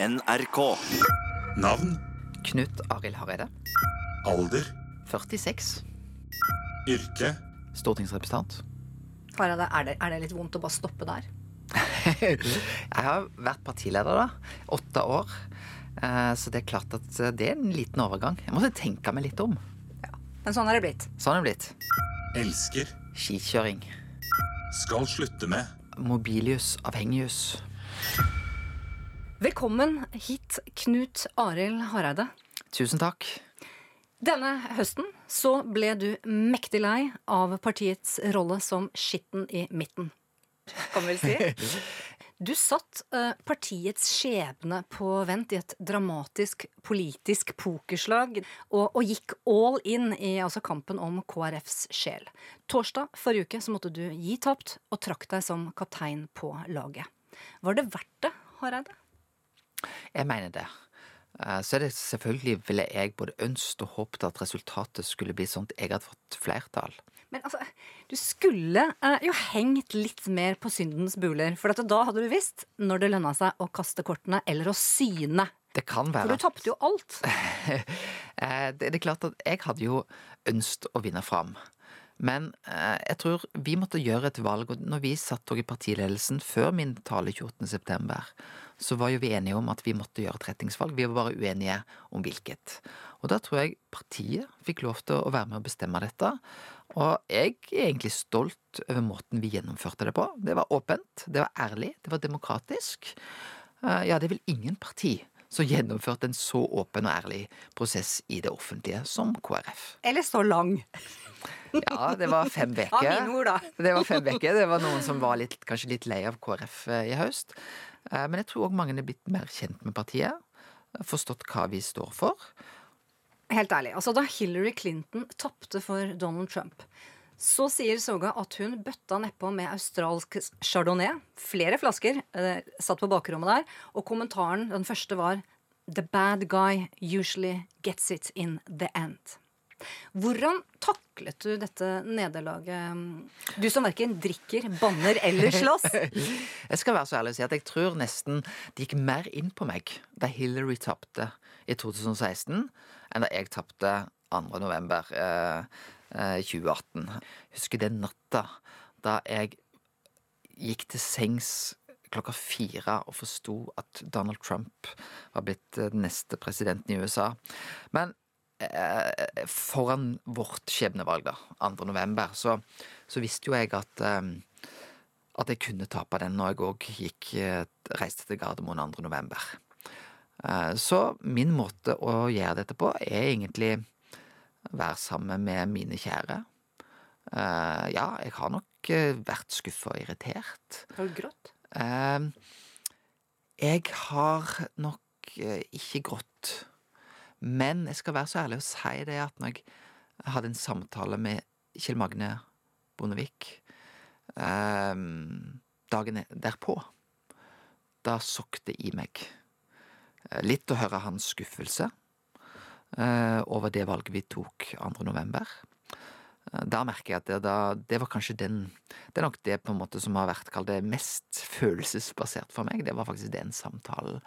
NRK. Navn, Knut Arild Hareide. alder, 46. yrke, Stortingsrepresentant. Hareide, er det, er det litt vondt å bare stoppe der? Jeg har vært partileder da, åtte år. Eh, Så det er klart at eh, det er en liten overgang. Jeg måtte tenke meg litt om. Men sånn er det blitt. Sånn er det blitt. elsker, Skikjøring. skal slutte med, Mobilius avhengius. Velkommen hit, Knut Arild Hareide. Tusen takk. Denne høsten så ble du mektig lei av partiets rolle som skitten i midten. Kan vi vel si? Du satt eh, partiets skjebne på vent i et dramatisk politisk pokerslag, og, og gikk all in i altså, kampen om KrFs sjel. Torsdag forrige uke så måtte du gi tapt og trakk deg som kaptein på laget. Var det verdt det, Hareide? Jeg mener det. Eh, Så er det selvfølgelig ville jeg både ønsket og håpet at resultatet skulle bli sånn at jeg hadde fått flertall. Men altså, du skulle eh, jo hengt litt mer på syndens buler. For at da hadde du visst når det lønna seg å kaste kortene eller å syne. Det kan være. For du tapte jo alt. Eh, Det det er klart at jeg hadde jo ønsket å vinne fram. Men eh, jeg tror vi måtte gjøre et valg, og når vi satt i partiledelsen før min tale 28.9, så var jo vi enige om at vi måtte gjøre et retningsvalg. Vi var bare uenige om hvilket. Og da tror jeg partiet fikk lov til å være med og bestemme dette. Og jeg er egentlig stolt over måten vi gjennomførte det på. Det var åpent, det var ærlig, det var demokratisk. Eh, Ja, det vel ingen parti som gjennomførte en så åpen og ærlig prosess i det offentlige som KrF. Eller så lang. Ja, det var fem uker. da. Det var fem uker. Det var noen som var litt, kanskje litt lei av KrF eh, i høst. Eh, Men jeg tror òg mange er blitt mer kjent med partiet. Forstått hva vi står for. Helt ærlig, altså Da Hillary Clinton tapte for Donald Trump, så sier Soga at hun bøtta nedpå med australsk chardonnay. Flere flasker eh, satt på bakrommet der. Og kommentaren, den første, var The bad guy usually gets it in the end. Hvordan taklet du dette nederlaget? Du som verken drikker, banner eller slåss. Jeg skal være så ærlig å si at jeg tror nesten det gikk mer inn på meg da Hillary tapte i 2016, enn da jeg tapte 2. november eh, 2018. Jeg husker den natta da jeg gikk til sengs klokka fire og forsto at Donald Trump var blitt eh, den neste presidenten i USA. Men eh, foran vårt skjebnevalg, da, 2. november, så, så visste jo jeg at eh, at jeg kunne tape den når jeg òg gikk eh, reiste til Gardermoen 2. november. Eh, Så min måte å gjøre dette på er egentlig være sammen med mine kjære. Eh, Ja, jeg har nok eh, vært skuffa og irritert. Har du grått? Eh, Jeg har nok ikke grått. Men jeg skal være så ærlig å si det at når jeg hadde en samtale med Kjell Magne Bondevik dagen derpå, da sokk det i meg. Litt å høre hans skuffelse over det valget vi tok 2. november. Eh, Da merker jeg at det, da, det var kanskje den Det er nok det på en måte som har vært kalt det mest følelsesbasert for meg. Det var faktisk den samtalen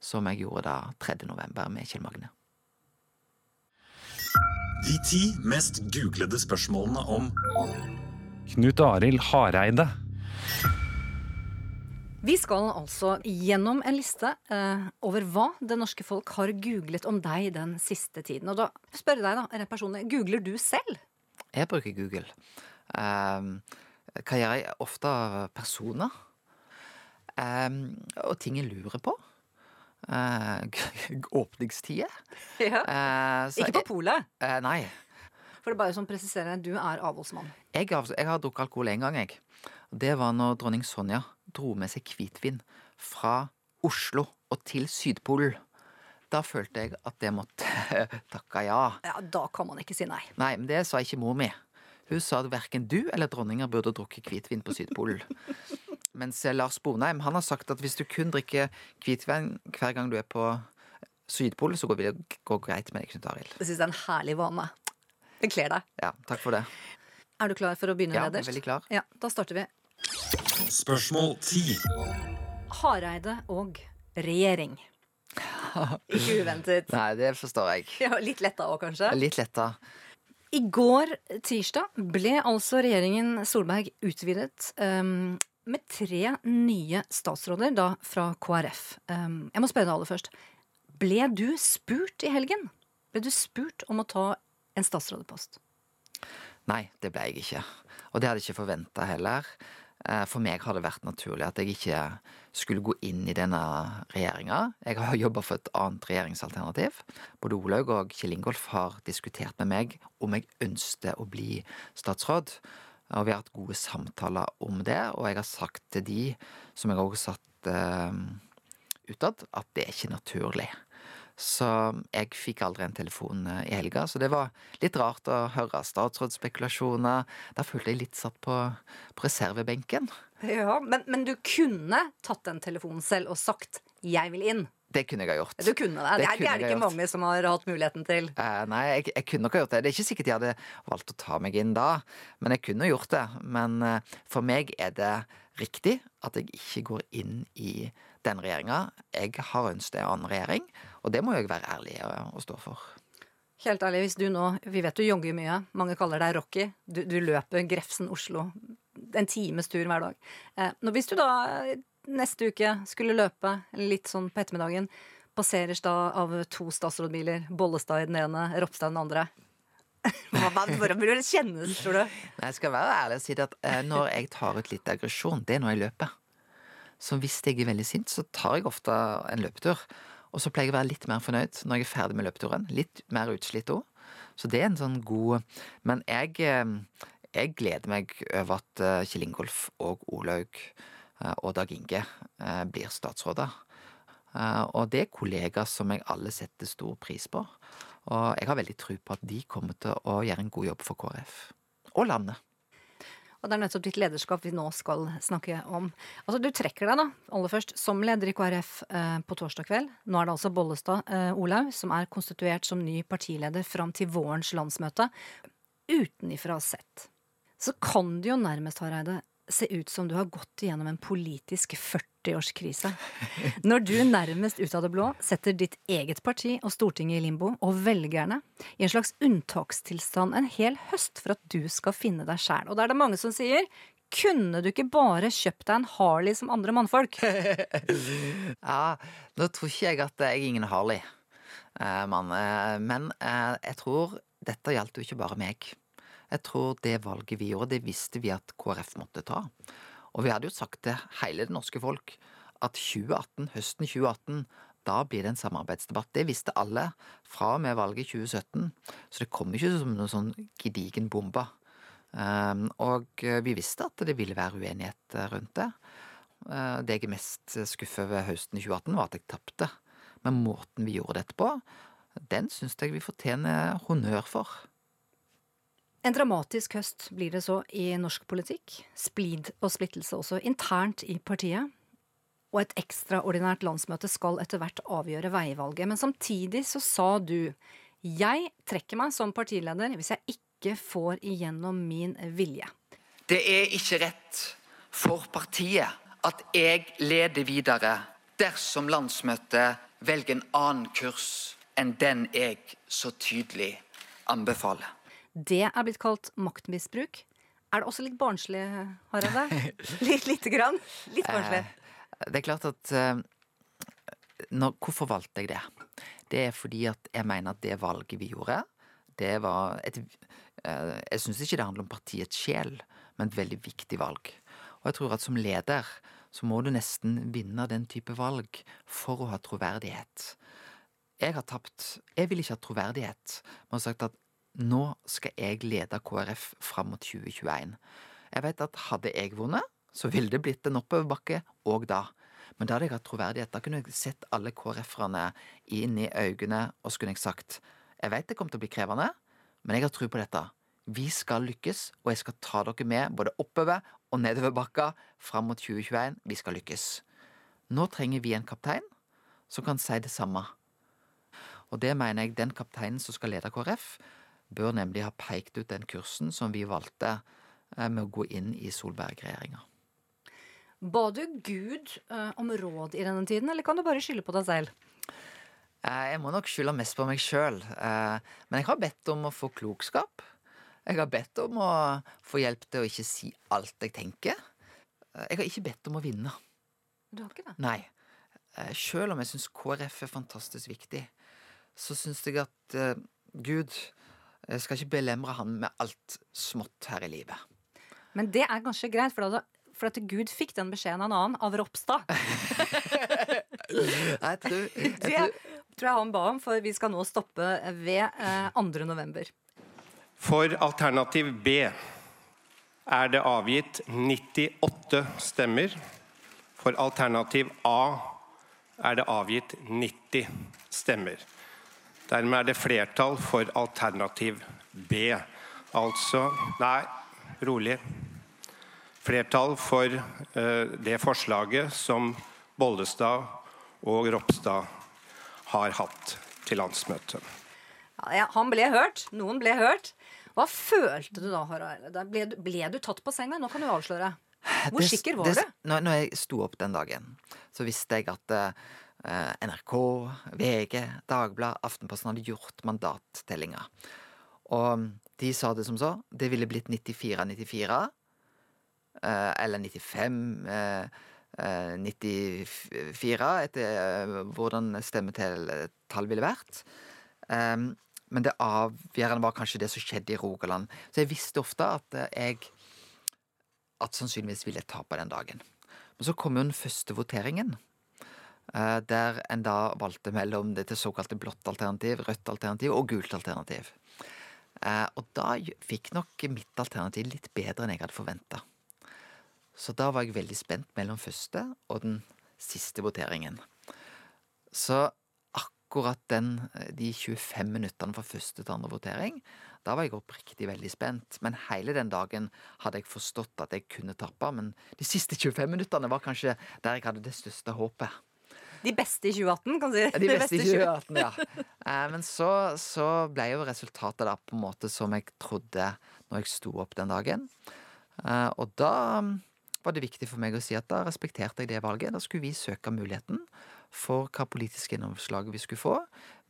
som jeg gjorde da 3. november med Kjell Magne. de ti mest googlede spørsmålene om Knut Arild Hareide. Vi skal altså gjennom en liste eh, over hva det norske folk har googlet om deg den siste tiden. Og da spør jeg deg, da, rett personlig, googler du selv? Jeg bruker Google. Um, hva gjør jeg? Ofte personer. Um, og ting jeg lurer på. Uh, åpningstider. Ja. Uh, Ikke på polet? eh, nei. For det er bare sånn presisere, du er avholdsmann. Jeg jeg har drukket alkohol en gang, jeg. Det var når dronning Sonja dro med seg hvitvin fra Oslo og til Sydpolen. Da følte jeg at det måtte takke ja. Ja, da kan man ikke si nei. Nei, men det sa ikke mor mi. Hun sa at verken du eller dronninger burde drukke hvitvin på Sydpolen. Mens eh, Lars Bonheim han har sagt at hvis du kun drikker hvitvin hver gang du er på Sydpolen, så går det går greit med deg, Knut Arild. Det syns jeg er en herlig vane. Det kler deg. Ja, takk for det. Er du klar for å begynne, Ja, jeg er veldig klar. Ja, Da starter vi. Spørsmål 10. Hareide og regjering. Ikke uventet. Nei, det forstår jeg. Ja, litt letta òg, kanskje? Litt letta. I går, tirsdag, ble altså regjeringen Solberg utvidet um, med tre nye statsråder, da fra KrF. Um, jeg må spørre deg aller først. Ble du spurt i helgen? Ble du spurt om å ta en statsrådepost? Nei, det ble jeg ikke. Og det hadde jeg ikke forventa heller. Eh, For meg har det vært naturlig at jeg ikke skulle gå inn i denne regjeringa. Jeg har jobba for et annet regjeringsalternativ. Både Olaug og Kjell Ingolf har diskutert med meg om jeg ønsket å bli statsråd. Og vi har hatt gode samtaler om det, og jeg har sagt til de, som jeg også har satt uh, utad, at det er ikke naturlig. Så jeg fikk aldri en telefon eh, i helga, så det var litt rart å høre statsrådsspekulasjoner. Da følte jeg litt satt på, på reservebenken. Ja, men, men du kunne tatt den telefonen selv og sagt 'jeg vil inn'. Det kunne jeg ha gjort. Du kunne det. Det, Det er, det ikke gjort. mange som har hatt muligheten til. Eh, nei, jeg, jeg kunne nok ha gjort det. Det er ikke sikkert de hadde valgt å ta meg inn da, men jeg kunne gjort det. Men eh, for meg er det riktig at jeg ikke går inn i den regjeringa. Jeg har ønsket en annen regjering, og det må jeg være ærlig og, og stå for. Helt ærlig, hvis du nå Vi vet du jogger mye. Mange kaller deg Rocky. Du, du løper Grefsen-Oslo. En times tur hver dag. Eh, hvis du da eh, neste uke skulle løpe litt sånn på ettermiddagen, passeres da av to statsrådbiler, Bollestad i den ene, Ropstad i den andre. Hvordan vil det kjennes, tror du? Nei, jeg skal være ærlig og si at eh, når jeg tar ut litt aggresjon, det er når jeg løper. Så hvis jeg er veldig sint, så tar jeg ofte en løpetur. Og så pleier jeg å være litt mer fornøyd når jeg er ferdig med løpeturen. Litt mer utslitt òg. Så det er en sånn god Men jeg, eh, jeg gleder meg over at eh, Kjell Ingolf og Olaug eh, og Dag Inge blir statsråder. Og det er kollegaer som jeg alle setter stor pris på. Og jeg har veldig tro på at de kommer til å gjøre en god jobb for KrF. Og landet. Og det er nettopp ditt lederskap vi nå skal snakke om. Altså, Du trekker deg da, aller først, som leder i KrF eh, på torsdag kveld. Nå er det altså Bollestad eh, Olaug som er konstituert som ny partileder fram til vårens landsmøte. Utenifra sett så kan det jo nærmest, Hareide, se ut som du har gått igjennom en politisk 40-årskrise. Når du nærmest ut av det blå setter ditt eget parti og Stortinget i limbo, og velgerne i en slags unntakstilstand en hel høst for at du skal finne deg sjæl. Og da er det mange som sier kunne du ikke bare kjøpt deg en Harley som andre mannfolk? Ja, nå tror ikke jeg at jeg er ingen Harley, eh. Eh, men eh, jeg tror dette gjaldt jo ikke bare meg. Jeg tror det valget vi gjorde, det visste vi at KrF måtte ta. Og vi hadde jo sagt til hele det norske folk at 2018, høsten 2018, da blir det en samarbeidsdebatt. Det visste alle fra og med valget i 2017. Så det kom ikke som noen sånn gedigen bombe. Um, og eh, vi visste at det ville være uenighet eh, rundt det. Eh, Det jeg er mest skuffet over høsten 2018, var at jeg tapte. Men måten vi gjorde dette på, den syns jeg vi fortjener honnør for. En dramatisk høst blir det så i norsk politikk. Splid og splittelse også internt i partiet. Og et ekstraordinært landsmøte skal etter hvert avgjøre veivalget. Men samtidig så sa du jeg trekker meg som partileder hvis jeg ikke får igjennom min vilje. Det er ikke rett for partiet at jeg leder videre dersom landsmøtet velger en annen kurs enn den jeg så tydelig anbefaler. Det er blitt kalt maktmisbruk. Er det også litt barnslig, Harald? Litt, lite grann? Litt barnslig. Det er klart at eh, når, Hvorfor valgte jeg det? Det er fordi at jeg mener at det valget vi gjorde, det var et eh, Jeg syns ikke det handler om partiets sjel, men et veldig viktig valg. Og jeg tror at som leder så må du nesten vinne den type valg for å ha troverdighet. Jeg har tapt. Jeg vil ikke ha troverdighet. Men har sagt at nå skal jeg lede KrF fram mot 2021. Jeg vet at hadde jeg vunnet, så ville det blitt en oppoverbakke òg da. Men da hadde jeg hatt troverdighet. Da kunne jeg sett alle KrF-erne inn i øynene, og så kunne jeg sagt jeg vet det kommer til å bli krevende, men jeg har tro på dette. Vi skal lykkes, og jeg skal ta dere med både oppover og nedover bakka fram mot 2021. Vi skal lykkes. Nå trenger vi en kaptein som kan si det samme. Og det mener jeg den kapteinen som skal lede KrF, bør nemlig ha pekt ut den kursen som vi valgte eh, med å gå inn i Solberg-regjeringa. Ba du Gud eh, om råd i denne tiden, eller kan du bare skylde på deg selv? Eh, Jeg må nok skylde mest på meg sjøl. Men jeg har bedt om å få klokskap. Jeg har bedt om å få hjelp til å ikke si alt jeg tenker. Jeg har ikke bedt om å vinne. Du har ikke det? Nei. Sjøl om jeg syns KrF er fantastisk viktig, så syns jeg at Gud jeg skal ikke belemre han med alt smått her i livet. Men det er ganske greit, for, da, for at Gud fikk den beskjeden av en annen, av Ropstad. Jeg tror, jeg Det tror tror jeg han ba om, for vi skal nå stoppe ved eh, 2. november. For alternativ B er det avgitt 98 stemmer. For alternativ A er det avgitt 90 stemmer. Dermed er det flertall for alternativ B. Altså Nei, rolig. Flertall for eh, det forslaget som Bollestad og Ropstad har hatt til landsmøtet. Ja, ja, han ble hørt. Noen ble hørt. Hva følte du da, Harald? Ble, du- ble du tatt på senga? Nå kan du avsløre. Hvor Det- sikker var det- du? Når, når jeg sto opp den dagen, så visste jeg at eh, NRK, VG, Dagbladet, Aftenposten hadde gjort mandattellinga. Og de sa det som så. Det ville blitt 94-94. eh, eller 95 eh, eh, 94, etter eh, hvordan stemmetall ville vært. Men det avgjørende var kanskje det som skjedde i Rogaland. Så jeg visste ofte at eh, jeg at sannsynligvis ville jeg tape den dagen. Men så kom jo den første voteringen. Eh, Der en da valgte mellom det til såkalte blått alternativ, rødt alternativ og gult alternativ. Eh, Og da fikk nok mitt alternativ litt bedre enn jeg hadde forventa. Så da var jeg veldig spent mellom første og den siste voteringen. Så akkurat den, eh, de 25 minuttene fra første til andre votering, da var jeg oppriktig veldig spent. Men hele den dagen hadde jeg forstått at jeg kunne tappe, Men de siste 25 minuttene var kanskje der jeg hadde det største håpet. De beste i 2018, kan du si. De beste i 2018, ja. Eh, Men så, så ble jo resultatet da på en måte som jeg trodde når jeg sto opp den dagen. Eh, Og da mm, var det viktig for meg å si at da respekterte jeg det valget. Da skulle vi søke muligheten for hva politiske gjennomslag vi skulle få,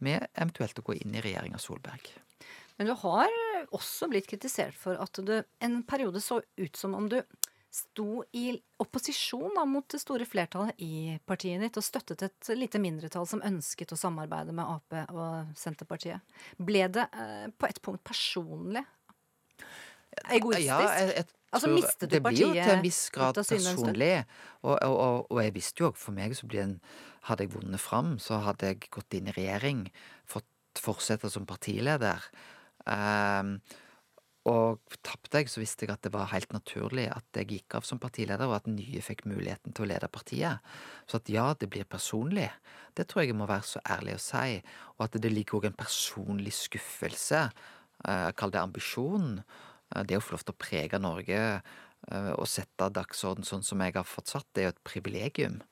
med eventuelt å gå inn i regjeringa Solberg. Men du har også blitt kritisert for at du en periode så ut som om du sto i opposisjon da, mot det store flertallet i partiet ditt og støttet et lite mindretall som ønsket å samarbeide med Ap og Senterpartiet. Ble det eh, på et punkt personlig? Egoistisk? Ja, jeg, jeg Altså, mistet du det blir jo til en viss grad personlig. Og, og, og, og jeg visste jo òg, for meg så en Hadde jeg vunnet fram, så hadde jeg gått inn i regjering, fått fortsette som partileder. Ehm, og tapte jeg, så visste jeg at det var helt naturlig at jeg gikk av som partileder, og at nye fikk muligheten til å lede partiet. Så at ja, det blir personlig, det tror jeg jeg må være så ærlig å si. Og at det ligger òg en personlig skuffelse, eh, kall det ambisjon. Eh, Det å få lov til å prege Norge eh, og sette dagsorden sånn som jeg har fått satt, det er jo et privilegium.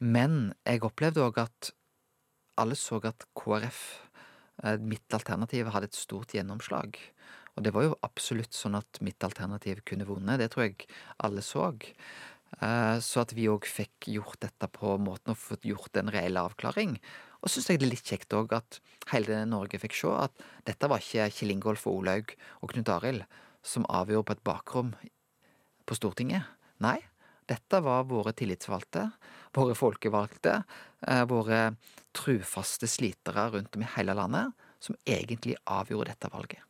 Men jeg opplevde òg at alle så at KrF, mitt alternativ, hadde et stort gjennomslag. Og det var jo absolutt sånn at mitt alternativ kunne vunnet. Det tror jeg alle så. Eh, Så at vi òg fikk gjort dette på måten og fått gjort en reell avklaring. Og så syns jeg det er litt kjekt òg at hele Norge fikk se at dette var ikke Kjell Ingolf og Olaug og Knut Arild som avgjorde på et bakrom på Stortinget. Nei, dette var våre tillitsvalgte, våre folkevalgte, eh, våre trufaste slitere rundt om i hele landet, som egentlig avgjorde dette valget.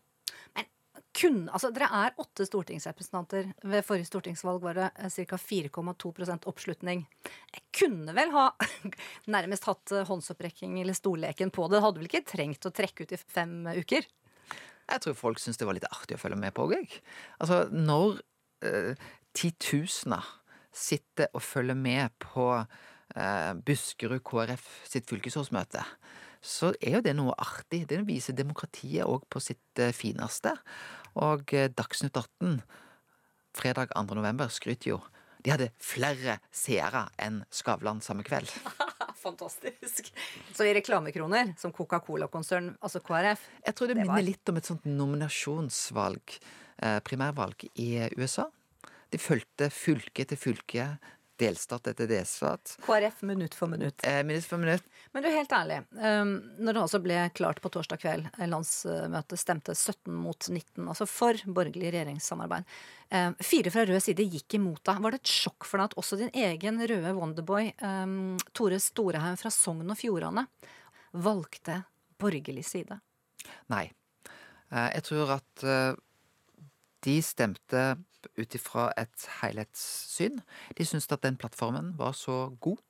Kun, altså, dere er åtte stortingsrepresentanter. Ved forrige stortingsvalg var det ca. 4,2 oppslutning. Jeg kunne vel ha nærmest hatt eh, håndsopprekking eller stolleken på det. Hadde vel ikke trengt å trekke ut i fem uker? Jeg tror folk syns det var litt artig å følge med på òg. Altså, når eh, titusener sitter og følger med på eh, Buskerud KrF sitt fylkesårsmøte, så er jo det noe artig. Det viser demokratiet òg på sitt eh, fineste. Og eh, Dagsnytt 18 fredag 2. november skryter jo de hadde flere seere enn Skavlan samme kveld. Fantastisk. Så i reklamekroner, som Coca-Cola-konsern, altså KrF Jeg tror det, Det var- minner litt om et sånt nominasjonsvalg, eh, primærvalg, i USA. De fulgte fylke til fylke delstat etter delstat. KrF minutt for minutt. Eh, minutt for minutt. Men du, helt ærlig. Um, når det altså ble klart på torsdag kveld, eh, landsmøtet stemte 17 mot 19, altså for borgerlig regjeringssamarbeid. Um, fire fra rød side gikk imot deg. Var det et sjokk for deg at også din egen røde Wonderboy, um, Tore Storehaug fra Sogn og Fjordane, valgte borgerlig side? Nei. Eh, jeg tror at eh, de stemte ut ifra et helhetssyn. De syntes at den plattformen var så god.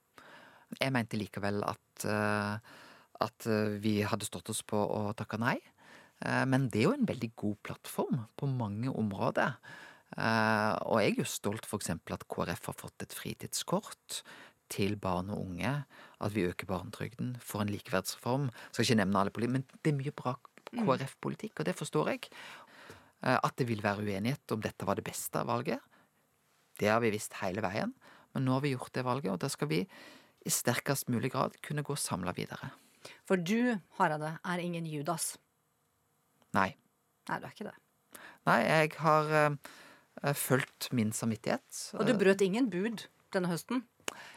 Jeg mente likevel at, eh, at vi hadde stått oss på å takke nei. Men det er jo en veldig god plattform på mange områder. Og jeg er jo stolt f.eks. at KrF har fått et fritidskort til barn og unge. At vi øker barnetrygden, får en likeverdsreform. Skal ikke nevne alle politikere, men det er mye bra KrF-politikk, og det forstår jeg. Eh, at det vil være uenighet om dette var det beste valget. Det har vi visst hele veien, men nå har vi gjort det valget, og da skal vi i sterkest mulig grad kunne gå samla videre. For du, Hareide, er ingen Judas. Nei. Nei, du er ikke det. Nei, jeg har uh, fulgt min samvittighet. Og du brøt ingen bud denne høsten?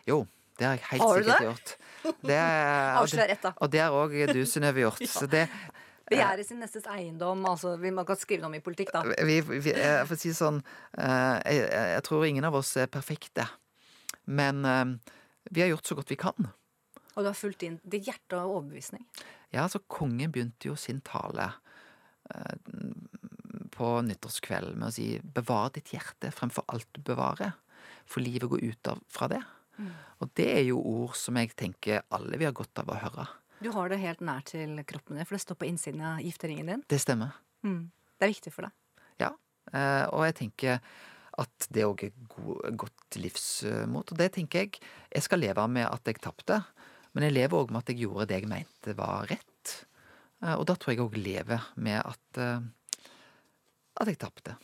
Jo, det har jeg helt sikkert gjort. Avslør ett, da. Og det har òg du, Synnøve, gjort. Så det, Begjæret sin nestes eiendom. altså Man kan skrive noe om i politikk, da. Vi, vi, jeg får si sånn jeg, jeg, tror ingen av oss er perfekte. Men vi har gjort så godt vi kan. Og du har fulgt inn ditt hjerte og overbevisning? Ja, altså kongen begynte jo sin tale på nyttårskvelden med å si 'bevar ditt hjerte fremfor alt du bevarer'. For livet går ut av fra det. Mm. Og det er jo ord som jeg tenker alle vi har godt av å høre. Du har det helt nær til kroppen din, for det står på innsiden av gifteringen din. Det stemmer. Mm. Det er viktig for deg. Ja, eh, og jeg tenker at det òg er god, godt livsmot. Og det tenker jeg Jeg skal leve med at jeg tapte, men jeg lever òg med at jeg gjorde det jeg mente var rett. Eh, og da tror jeg òg lever med at eh, at jeg tapte.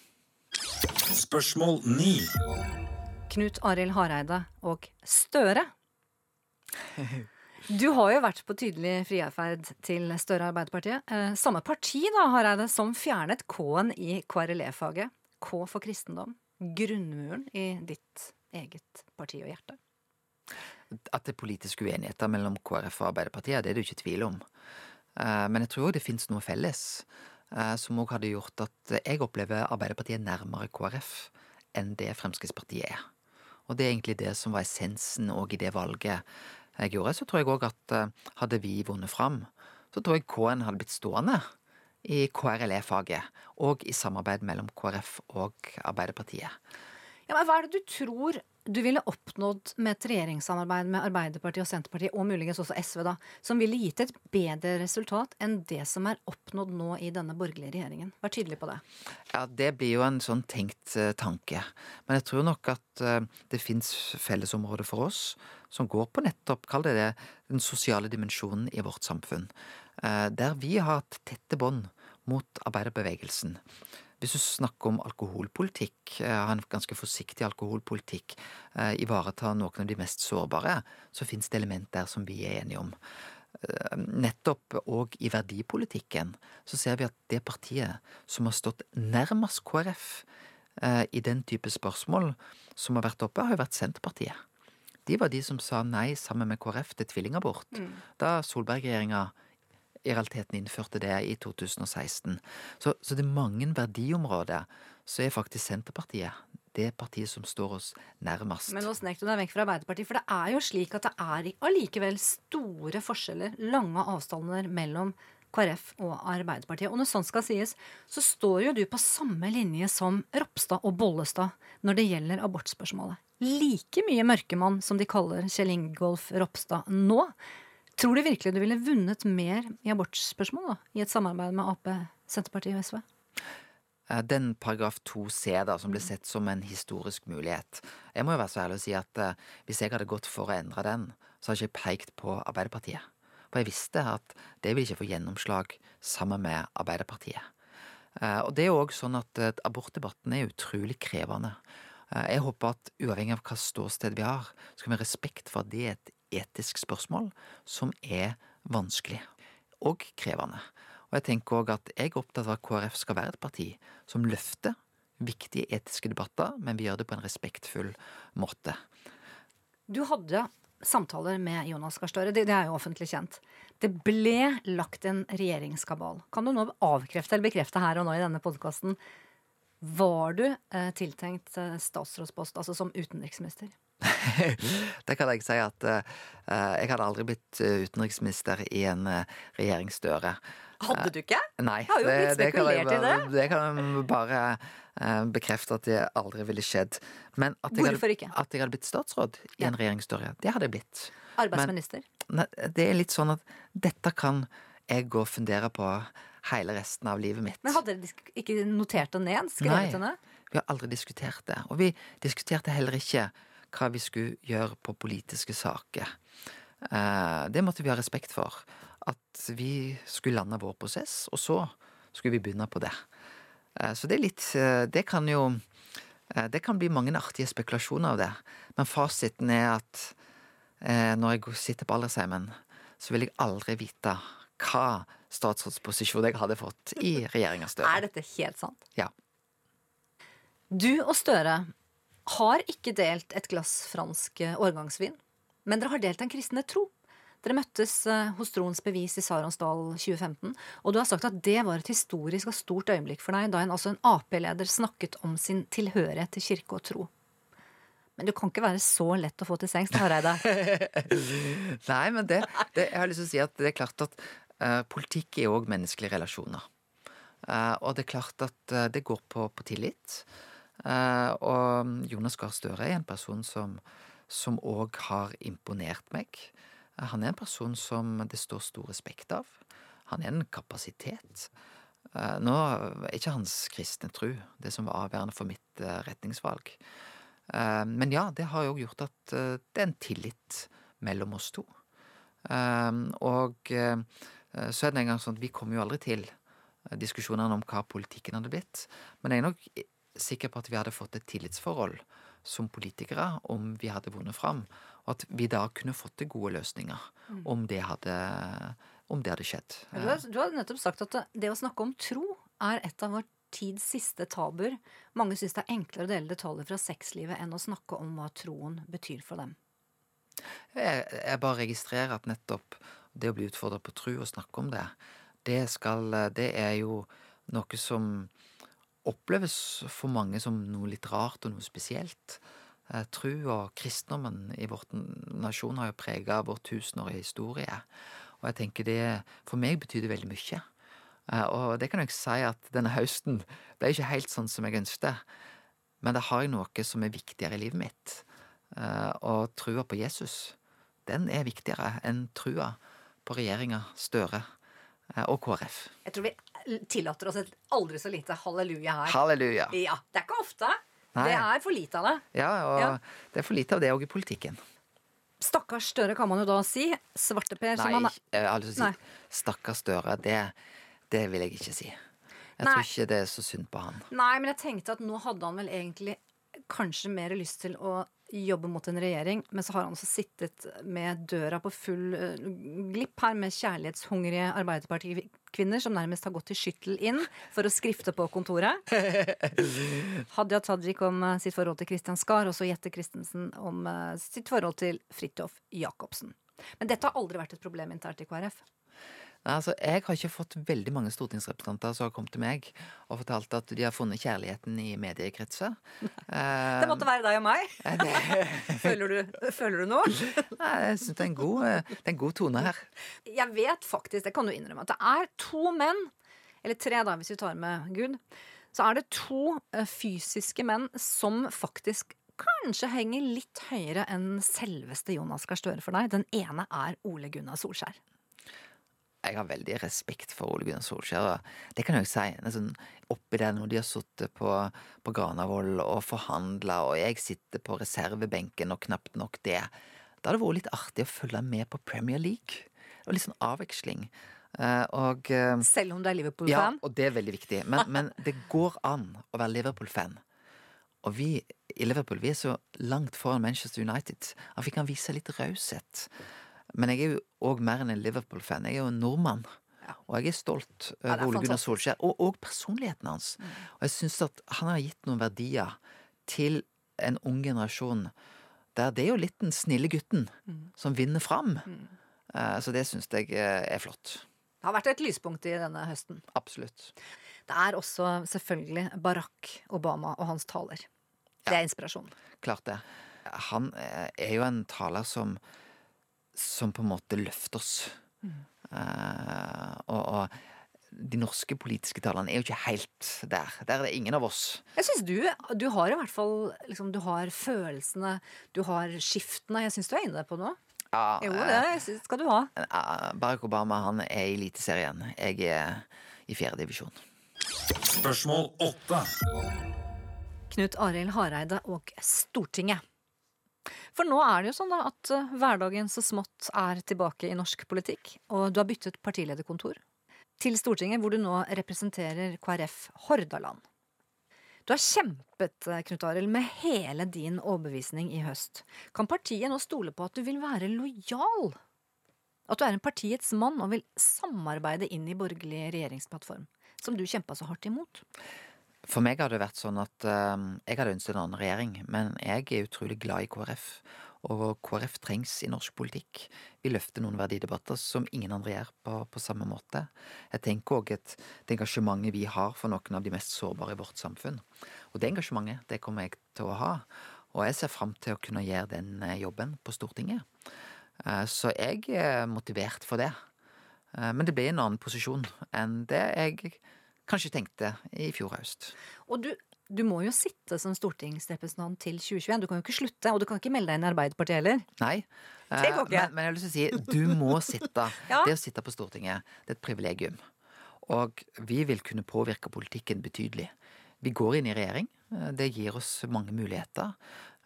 Spørsmål 9. Knut Arild Hareide og Støre. Du har jo vært på tydelig friarferd til Støre Arbeiderpartiet. Eh, samme parti da, Hareide, som fjernet K-en i KRLE-faget. K for kristendom. Grunnmuren i ditt eget parti og hjerte. At det er politiske uenigheter mellom KrF og Arbeiderpartiet, det er det jo ikke tvil om. Eh, men jeg tror òg det fins noe felles, eh, som òg hadde gjort at jeg opplever Arbeiderpartiet nærmere KrF enn det Fremskrittspartiet er. Og det er egentlig det som var essensen òg i det valget jeg gjorde, så tror jeg òg at eh, hadde vi vunnet fram, så tror jeg K-en hadde blitt stående i KRLE-faget, og i samarbeid mellom KrF og Arbeiderpartiet. Ja, men Hva er det du tror du ville oppnådd med et regjeringssamarbeid med Arbeiderpartiet og Senterpartiet, og muligens også SV, da, som ville gitt et bedre resultat enn det som er oppnådd nå i denne borgerlige regjeringen? Vær tydelig på det. Ja, det blir jo en sånn tenkt uh, tanke. Men jeg tror nok at uh, det fins fellesområder for oss som går på nettopp, kall det det, den sosiale dimensjonen i vårt samfunn. Uh, der vi har hatt tette bånd mot arbeiderbevegelsen. Hvis du snakker om alkoholpolitikk, ha en ganske forsiktig alkoholpolitikk, ivareta noen av de mest sårbare, så fins det element der som vi er enige om. Nettopp og i verdipolitikken så ser vi at det partiet som har stått nærmest KrF i den type spørsmål som har vært oppe, har jo vært Senterpartiet. De var de som sa nei sammen med KrF til tvillingabort. Mm. Da Solberg-regjeringa i realiteten innførte det i 2016. Så, så det er mange verdiområder så er faktisk Senterpartiet det partiet som står oss nærmest. Men nå snek du deg vekk fra Arbeiderpartiet, for det er jo slik at det er allikevel store forskjeller, lange avstander mellom KrF og Arbeiderpartiet. Og når sånt skal sies, så står jo du på samme linje som Ropstad og Bollestad når det gjelder abortspørsmålet. Like mye mørkemann som de kaller Kjell Ingolf Ropstad nå. Tror du virkelig du ville vunnet mer i abortspørsmål da, i et samarbeid med Ap, Senterpartiet og SV? Den paragraf 2c da, som ble sett som en historisk mulighet. Jeg må jo være så ærlig å si at uh, hvis jeg hadde gått for å endre den, så hadde jeg ikke pekt på Arbeiderpartiet. For jeg visste at det vil ikke få gjennomslag sammen med Arbeiderpartiet. Uh, og det er jo òg sånn at uh, abortdebatten er utrolig krevende. jeg håper at uavhengig av hva ståsted vi har, skal vi ha respekt for at det er et etisk spørsmål som er vanskelig og krevende. Og jeg tenker òg at jeg er opptatt av at KrF skal være et parti som løfter viktige etiske debatter, men vi gjør det på en respektfull måte. Du hadde samtaler med Jonas Gahr Støre. Det, det er jo offentlig kjent. Det ble lagt en regjeringskabal. Kan du nå avkrefte eller bekrefte her og nå i denne podkasten Var du eh, tiltenkt eh, statsrådspost, altså som utenriksminister? Det kan jeg si at eh, jeg hadde aldri blitt eh, utenriksminister i en regjeringsdøre. Hadde du ikke? Nei. Jeg har jo blitt kan jeg spekulert i det. Det kan jeg bare eh, bekrefte at det aldri ville skjedd. Men at jeg, hadde, at jeg hadde blitt statsråd i Ja. en regjeringsstørre, det hadde jeg blitt. Arbeidsminister? Men, det er litt sånn at dette kan jeg gå og fundere på hele resten av livet mitt. Men hadde dere ikke notert det ned? Nei. Skrevet det ned? Vi har aldri diskutert det. Og vi diskuterte heller ikke hva vi skulle gjøre på politiske saker. Eh, det måtte vi ha respekt for. At vi skulle lande vår prosess, og så skulle vi begynne på det. Eh, så det er litt eh, Det kan jo eh, Det kan bli mange artige spekulasjoner av det. Men fasiten er at når jeg sitter på aldersheimen, så vil jeg aldri vite hva statsrådsposisjon jeg hadde fått i regjeringa Støre. Er dette helt sant? Ja. Du og Støre har ikke delt et glass fransk årgangsvin, men dere har delt en kristne tro. Dere møttes eh, hos Troens bevis i Saronsdal 2015, og du har sagt at det var et historisk og stort øyeblikk for deg da en, altså en Ap-leder snakket om sin tilhørighet til kirke og tro. Men du kan ikke være så lett å få til sengs, Hareide. Nei, men det, det Jeg har lyst til å si at det er klart at uh, politikk er òg menneskelige relasjoner. Uh, og det er klart at uh, det går på, på tillit. Og Jonas Gahr Støre er en person som som òg har imponert meg. Han er en person som det står stor respekt av. Han er en kapasitet. Eh, nå er ikke hans kristne tru det som var avgjørende for mitt eh, retningsvalg. Eh, Men ja, det har jo gjort at det er en tillit mellom oss to. Og så er det en gang sånn at vi kommer jo aldri til diskusjonene om hva politikken hadde blitt. Men jeg er nok sikker på at vi hadde fått et tillitsforhold som politikere om vi hadde vunnet fram. Og at vi da kunne fått til gode løsninger om det hadde, om det hadde skjedd. Du har, du har nettopp sagt at det- det å snakke om tro er et av vår tids siste tabuer. Mange syns det er enklere å dele detaljer fra sexlivet enn å snakke om hva troen betyr for dem. Jeg, jeg bare registrerer at nettopp det å bli utfordra på tru og snakke om det, det skal Det er jo noe som oppleves for mange som noe litt rart og noe spesielt. Eh, Tru og kristendommen i vår nasjon har jo prega vår tusenårige historie. Og jeg tenker det For meg betyr det veldig mye. Eh, Og det kan jeg si at denne høsten ble ikke helt sånn som jeg ønsket. Men det har jeg noe som er viktigere i livet mitt. Eh, Og trua på Jesus, den er viktigere enn trua på regjeringa Støre og KrF. Jeg tror vi tillater oss et aldri så lite halleluja her. Halleluja. Ja, Det er ikke ofte. Nei. Det er for lite av det. Ja, og Ja. det er for lite av det òg i politikken. Stakkars Støre kan man jo da si. Svarteper som han er. jeg har lyst til å Nei. si stakkars Støre. Det, det vil jeg ikke si. Jeg Nei. tror ikke det er så synd på han. Nei, men jeg tenkte at nå hadde han vel egentlig kanskje mer lyst til å jobbe mot en regjering, men så har han også sittet med døra på full eh, glipp her med kjærlighetshungrige Arbeiderpartikvinner som nærmest har gått til skyttel inn for å skrifte på kontoret. Hadia Tajik om eh, sitt forhold til Kristian Skar, og så Jette Christensen om eh, sitt forhold til Fridtjof Jacobsen. Men dette har aldri vært et problem internt i KrF. Nei, altså, jeg har ikke fått veldig mange stortingsrepresentanter som har kommet til meg og fortalt at de har funnet kjærligheten i mediekretser. Eh, Det måtte være deg og meg. Føler du, føler du noe? Nei, jeg syns det, en god, eh, det er en god tone her. Jeg vet faktisk, det kan du innrømme, at det er to menn, eller tre da, hvis vi tar med Gud, så er det to eh, fysiske menn som faktisk kanskje henger litt høyere enn selveste Jonas Gahr Støre for deg. Den ene er Ole Gunnar Solskjær. Jeg har veldig respekt for Ole Gunnar Solskjær. Det kan jeg jo si. Sånn, oppi det når de har sittet på, på Granavolden og forhandla, og jeg sitter på reservebenken og knapt nok det. Da har det vært litt artig å følge med på Premier League. Det var litt sånn avveksling. Eh, og eh, Selv om du er Liverpool-fan. Ja, og det er veldig viktig. Men, men det går an å være Liverpool-fan. Og vi i Liverpool vi er så langt foran Manchester United at vi kan vise litt raushet. Men jeg er jo òg mer enn en Liverpool-fan. Jeg er jo en nordmann. Ja. Og jeg er stolt Ja, over er Ole Gunnar. Solskjær, og, og personligheten hans. Og jeg syns at han har gitt noen verdier til en ung generasjon Der det er jo litt den snille gutten som vinner fram. Eh, Så det syns jeg eh, er flott. Det har vært et lyspunkt i denne høsten. Absolutt. Det er også selvfølgelig Barack Obama og hans taler. Det er inspirasjon. Klart det. Han eh, er jo en taler som som på en måte løfter oss. Eh, og, og de norske politiske talerne er jo ikke helt der. Der er det ingen av oss. Jeg synes du, du har i hvert fall liksom, Du har følelsene, du har skiftene. Jeg syns du er inne på noe. Ja, Jo, eh, det synes- skal du ha. Uh, Barack Obama han er i Eliteserien. Jeg er i fjerde divisjon. Spørsmål åtte. Knut Arild Hareide og Stortinget. For nå er det jo sånn da at eh, hverdagen så smått er tilbake i norsk politikk, og du har byttet partilederkontor til Stortinget, hvor du nå representerer KrF Hordaland. Du har kjempet, eh, Knut Arild, med hele din overbevisning i høst. Kan partiet nå stole på at du vil være lojal? At du er en partiets mann og vil samarbeide inn i borgerlig regjeringsplattform, som du kjempa så hardt imot? For meg har det vært sånn at eh, jeg hadde ønsket en annen regjering, men jeg er utrolig glad i KrF. Og KrF trengs i norsk politikk. Vi løfter noen verdidebatter som ingen andre gjør på, på samme måte. Jeg tenker òg at det engasjementet vi har for noen av de mest sårbare i vårt samfunn. Og det engasjementet, det kommer jeg til å ha. Og jeg ser fram til å kunne gjøre den eh, jobben på Stortinget. Eh, Så jeg er motivert for det. Eh, Men det blir en annen posisjon enn det jeg kanskje tenkte i fjor høst. Og du, du må jo sitte som stortingsrepresentant til 2021. Du kan jo ikke slutte, og du kan ikke melde deg inn i Arbeiderpartiet heller. Nei. Det går eh, ikke. Men, men jeg har lyst til å si du må sitte. Ja. Det å sitte på Stortinget, det er et privilegium. Og vi vil kunne påvirke politikken betydelig. Vi går inn i regjering. eh, Det gir oss mange muligheter.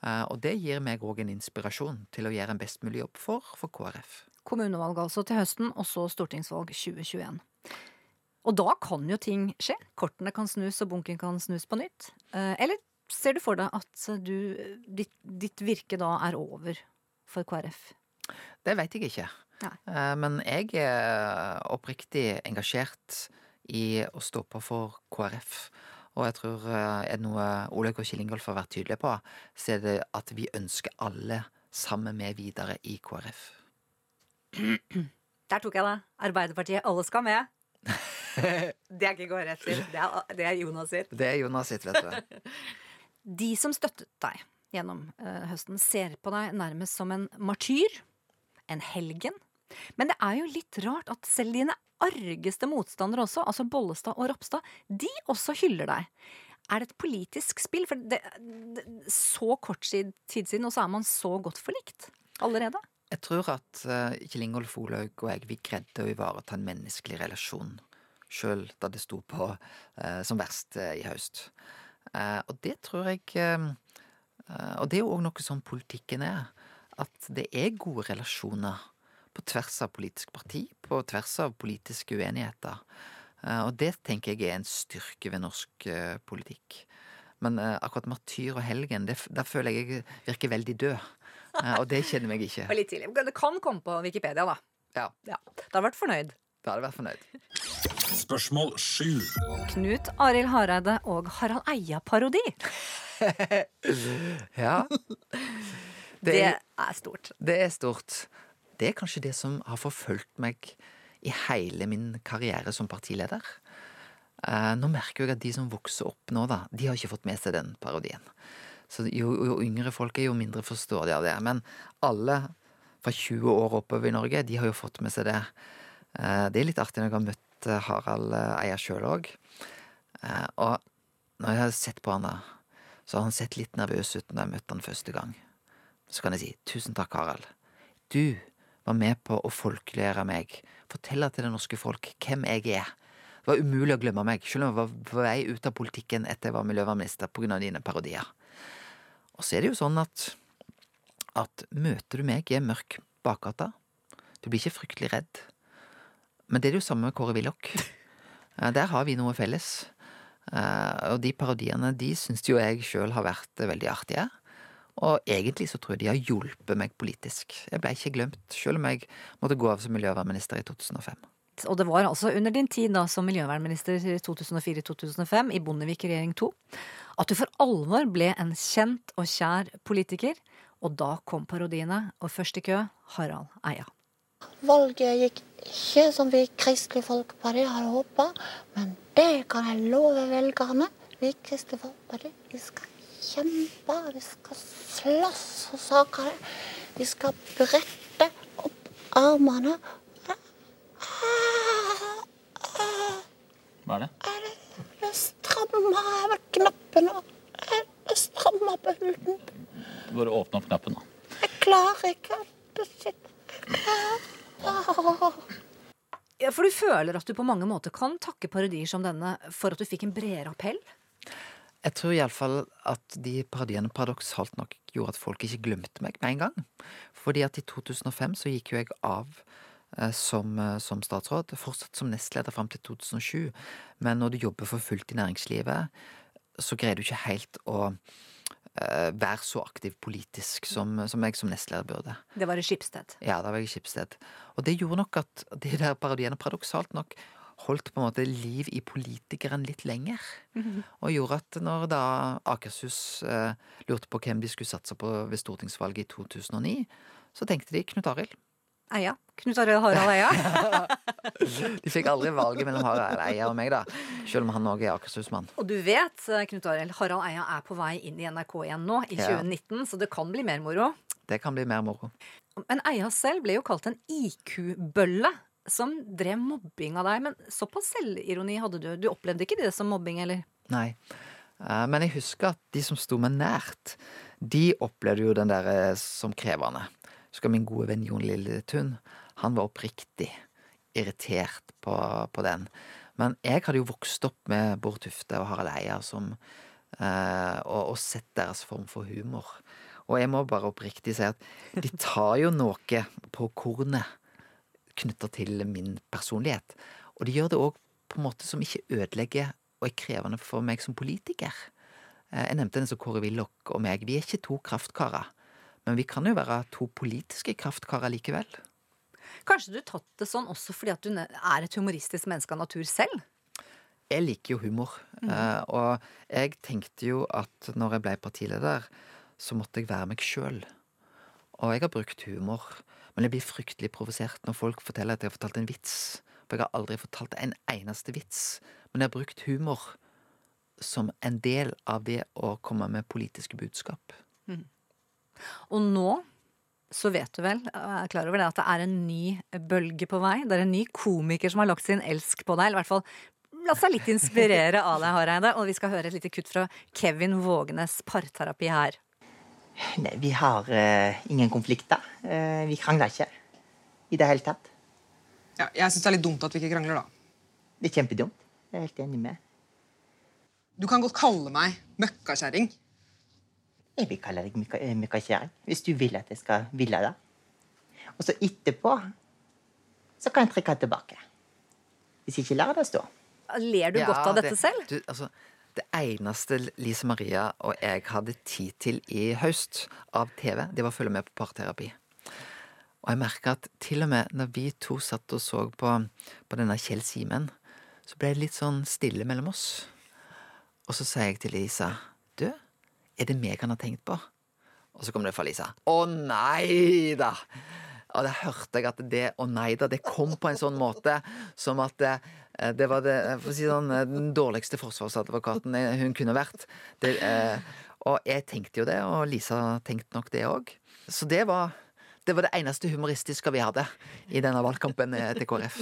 eh, Og det gir meg òg en inspirasjon til å gjøre en best mulig jobb for, for KrF. Kommunevalg altså til høsten, og så stortingsvalg 2021. Og da kan jo ting skje. Kortene kan snus, og bunken kan snus på nytt. Eh, Eller ser du for deg at du, ditt, ditt virke da er over for KrF? Det vet jeg ikke. Nei. Eh, Men jeg er oppriktig engasjert i å stå på for KrF. Og jeg tror eh, er det noe Olaug og Kjell Ingolf har vært tydelige på, så er det at vi ønsker alle sammen med videre i KrF. Der tok jeg det. Arbeiderpartiet, alle skal med. Det er ikke KrF sitt, det er, det er Jonas sitt. Det er Jonas sitt, vet du. De som støttet deg gjennom eh, høsten, ser på deg nærmest som en martyr, en helgen. Men det er jo litt rart at selv dine argeste motstandere også, altså Bollestad og Ropstad, de også hyller deg. Er det et politisk spill? For det, det, så kort tid tid siden, og så er man så godt forlikt allerede. Jeg tror at uh, Kjell Ingolf Olaug og jeg, vi greide å ivareta en menneskelig relasjon. Sjøl da det sto på eh, som verst eh, i høst. Eh, og det tror jeg Og det er jo òg noe som politikken er. At det er gode relasjoner på tvers av politisk parti, på tvers av politiske uenigheter. Eh, og det tenker jeg er en styrke ved norsk politikk. Men akkurat martyr og helgen, det, der føler jeg jeg virker veldig død. Eh, og det kjenner meg ikke. Det litt tidlig. Det kan komme på Wikipedia, da. Ja, Ja, Da har du vært fornøyd. da hadde jeg vært fornøyd. Spørsmål sju. Knut Arild Hareide og Harald Eia-parodi. Ja. Det, Det er, stort. det er stort. Det er kanskje det som har forfulgt meg i hele min karriere som partileder. Eh, nå merker jeg at de som vokser opp nå, da, de har ikke fått med seg den parodien. Så jo, jo yngre folk er, jo mindre forstår de av det. Men alle fra 20 år oppover i Norge, de har jo fått med seg det. Eh, det er litt artig når jeg har møtt eh, Harald eier Eia sjøl òg. Og når jeg har sett på han da, så har han sett litt nervøs ut når jeg møtte han første gang. Så kan jeg si tusen takk, Harald. Du var med på å folkeliggjøre meg, fortelle til det norske folk hvem jeg er. Det var umulig å glemme meg, selv om jeg var på vei ut av politikken etter jeg var miljøvernminister pga. dine parodier. Og så er det jo sånn at at møter du meg i en mørk bakgata, du blir ikke fryktelig redd. Men det er det jo samme med Kåre Willoch. Eh, Der har vi noe felles. Eh, Og de parodiene de syns jo jeg sjøl har vært veldig artige. Og egentlig så tror jeg de har hjulpet meg politisk. Jeg ble ikke glemt, sjøl om jeg måtte gå av som miljøvernminister i 2005. Og det var altså under din tid da som miljøvernminister i 2004-2005 i Bondevik regjering 2 at du for alvor ble en kjent og kjær politiker, Og da kom parodiene, og først i kø Harald Eia. Valget gikk ikke som vi i Kristelig Folkeparti hadde håpa, men det kan jeg love velgerne. Vi i Kristelig Folkeparti vi skal kjempe, vi skal slåss for sakene. Vi skal brette opp armene. Hva er det? Det strammer over knappene. Det strammer på huden. Bare åpne opp knappen, da. Jeg klarer ikke å sitte. Ja, for du føler at du på mange måter kan takke parodier som denne for at du fikk en bredere appell? Jeg tror iallfall at de parodiene paradoksalt nok gjorde at folk ikke glemte meg med en gang. Fordi at i 2005 så gikk jo jeg av eh, som, eh, som statsråd. Fortsatt som nestleder fram til 2007. Men når du jobber for fullt i næringslivet, så greier du ikke helt å være så aktiv politisk som, som jeg som nestleder burde. Det var i Skipsted. Ja, da var jeg i Skipsted. Og det gjorde nok at de der parodiene paradoksalt nok holdt på en måte liv i politikeren litt lenger. Og gjorde at når da Akershus eh, lurte på hvem de skulle satse på ved stortingsvalget i 2009, så tenkte de Knut Arild. Eia. Knut Arild Harald Eia. De fikk aldri valget mellom Harald Eia og meg, da. Selv om han òg er Akershus-mann. Og du vet, eh, Knut Arild, Harald Eia er på vei inn i NRK igjen nå, i Ja. 2019, så det kan bli mer moro. Det kan bli mer moro. Men Eia selv ble jo kalt en IQ-bølle. Som drev mobbing av deg. Men såpass selvironi hadde du. Du opplevde ikke det som mobbing, eller? Nei. Eh, Men jeg husker at de som sto meg nært, de opplevde jo den der eh, som krevende. Jeg skal min gode venn Jon Lilletun. Han var oppriktig irritert på, på den. Men jeg hadde jo vokst opp med Bård Tufte og Harald Eia som eh, og, og sett deres form for humor. Og jeg må bare oppriktig si at de tar jo noe på kornet knytta til min personlighet. Og de gjør det òg på en måte som ikke ødelegger og er krevende for meg som politiker. Eh, Jeg nevnte den som Kåre Willoch og meg. Vi er ikke to kraftkarer. Men vi kan jo være to politiske kraftkarer likevel. Kanskje du tatt det sånn også fordi at du er et humoristisk menneske av natur selv? Jeg liker jo humor. Mm. Og jeg tenkte jo at når jeg ble partileder, så måtte jeg være meg sjøl. Og jeg har brukt humor. Men jeg blir fryktelig provosert når folk forteller at jeg har fortalt en vits. For jeg har aldri fortalt en eneste vits. Men jeg har brukt humor som en del av det å komme med politiske budskap. Og nå så vet du vel, er klar over det, at det er en ny bølge på vei. Det er en ny komiker som har lagt sin elsk på deg. Eller i hvert fall La seg litt inspirere av deg, Hareide. Og vi skal høre et lite kutt fra Kevin Vågenes parterapi her. Nei, vi har uh, ingen konflikter. Uh, vi krangler ikke i det hele tatt. Ja, jeg syns det er litt dumt at vi ikke krangler, da. Det er kjempedumt. Jeg er helt enig med. Du kan godt kalle meg møkkakjerring. Jeg vil kalle deg mykka- eh, møkkakjerring hvis du vil at jeg skal ville det. Og så etterpå så kan jeg trekke det tilbake. Hvis jeg ikke lar det stå. Ler du Ja, godt av dette det- selv? Du, altså, det eneste Lise Maria og jeg hadde tid til i høst av TV, det var å følge med på parterapi. Og jeg merka at til og med når vi to satt og så på, på denne Kjell Simen, så ble det litt sånn stille mellom oss. Og så sa jeg til Lisa er det meg han har tenkt på? Og så kom det fra Lisa. Å nei da! Og da hørte jeg at det å nei da, det kom på en sånn måte som at det, det var det, for å si sånn, den dårligste forsvarsadvokaten hun kunne vært. Det, eh, og jeg tenkte jo det, og Lisa tenkte nok det òg. Så det var, det var det eneste humoristiske vi hadde i denne valgkampen eh, til KrF.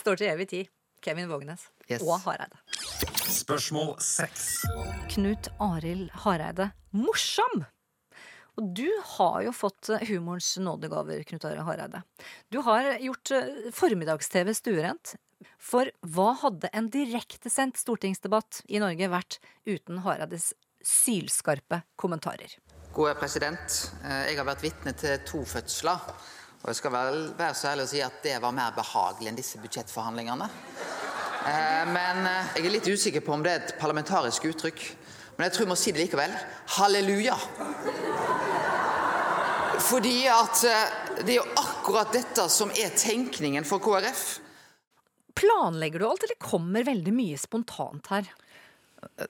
Står til evig tid. Kevin Vågenes Yes. og Hareide. Spørsmål 6. Knut Arild Hareide. Morsom! Og du har jo fått eh, humorens nådegaver, Knut Arild Hareide. Du har gjort eh, formiddags-TV stuerent. For hva hadde en direktesendt stortingsdebatt i Norge vært uten Hareides sylskarpe kommentarer? Gode president, eh, jeg har vært vitne til to fødsler. Og jeg skal vel være så ærlig å si at det var mer behagelig enn disse budsjettforhandlingene. Eh, Men eh, jeg er litt usikker på om det er et parlamentarisk uttrykk. Men jeg tror jeg må si det likevel. Halleluja! Fordi at eh, det er jo akkurat dette som er tenkningen for KrF. Planlegger du alt, eller kommer veldig mye spontant her?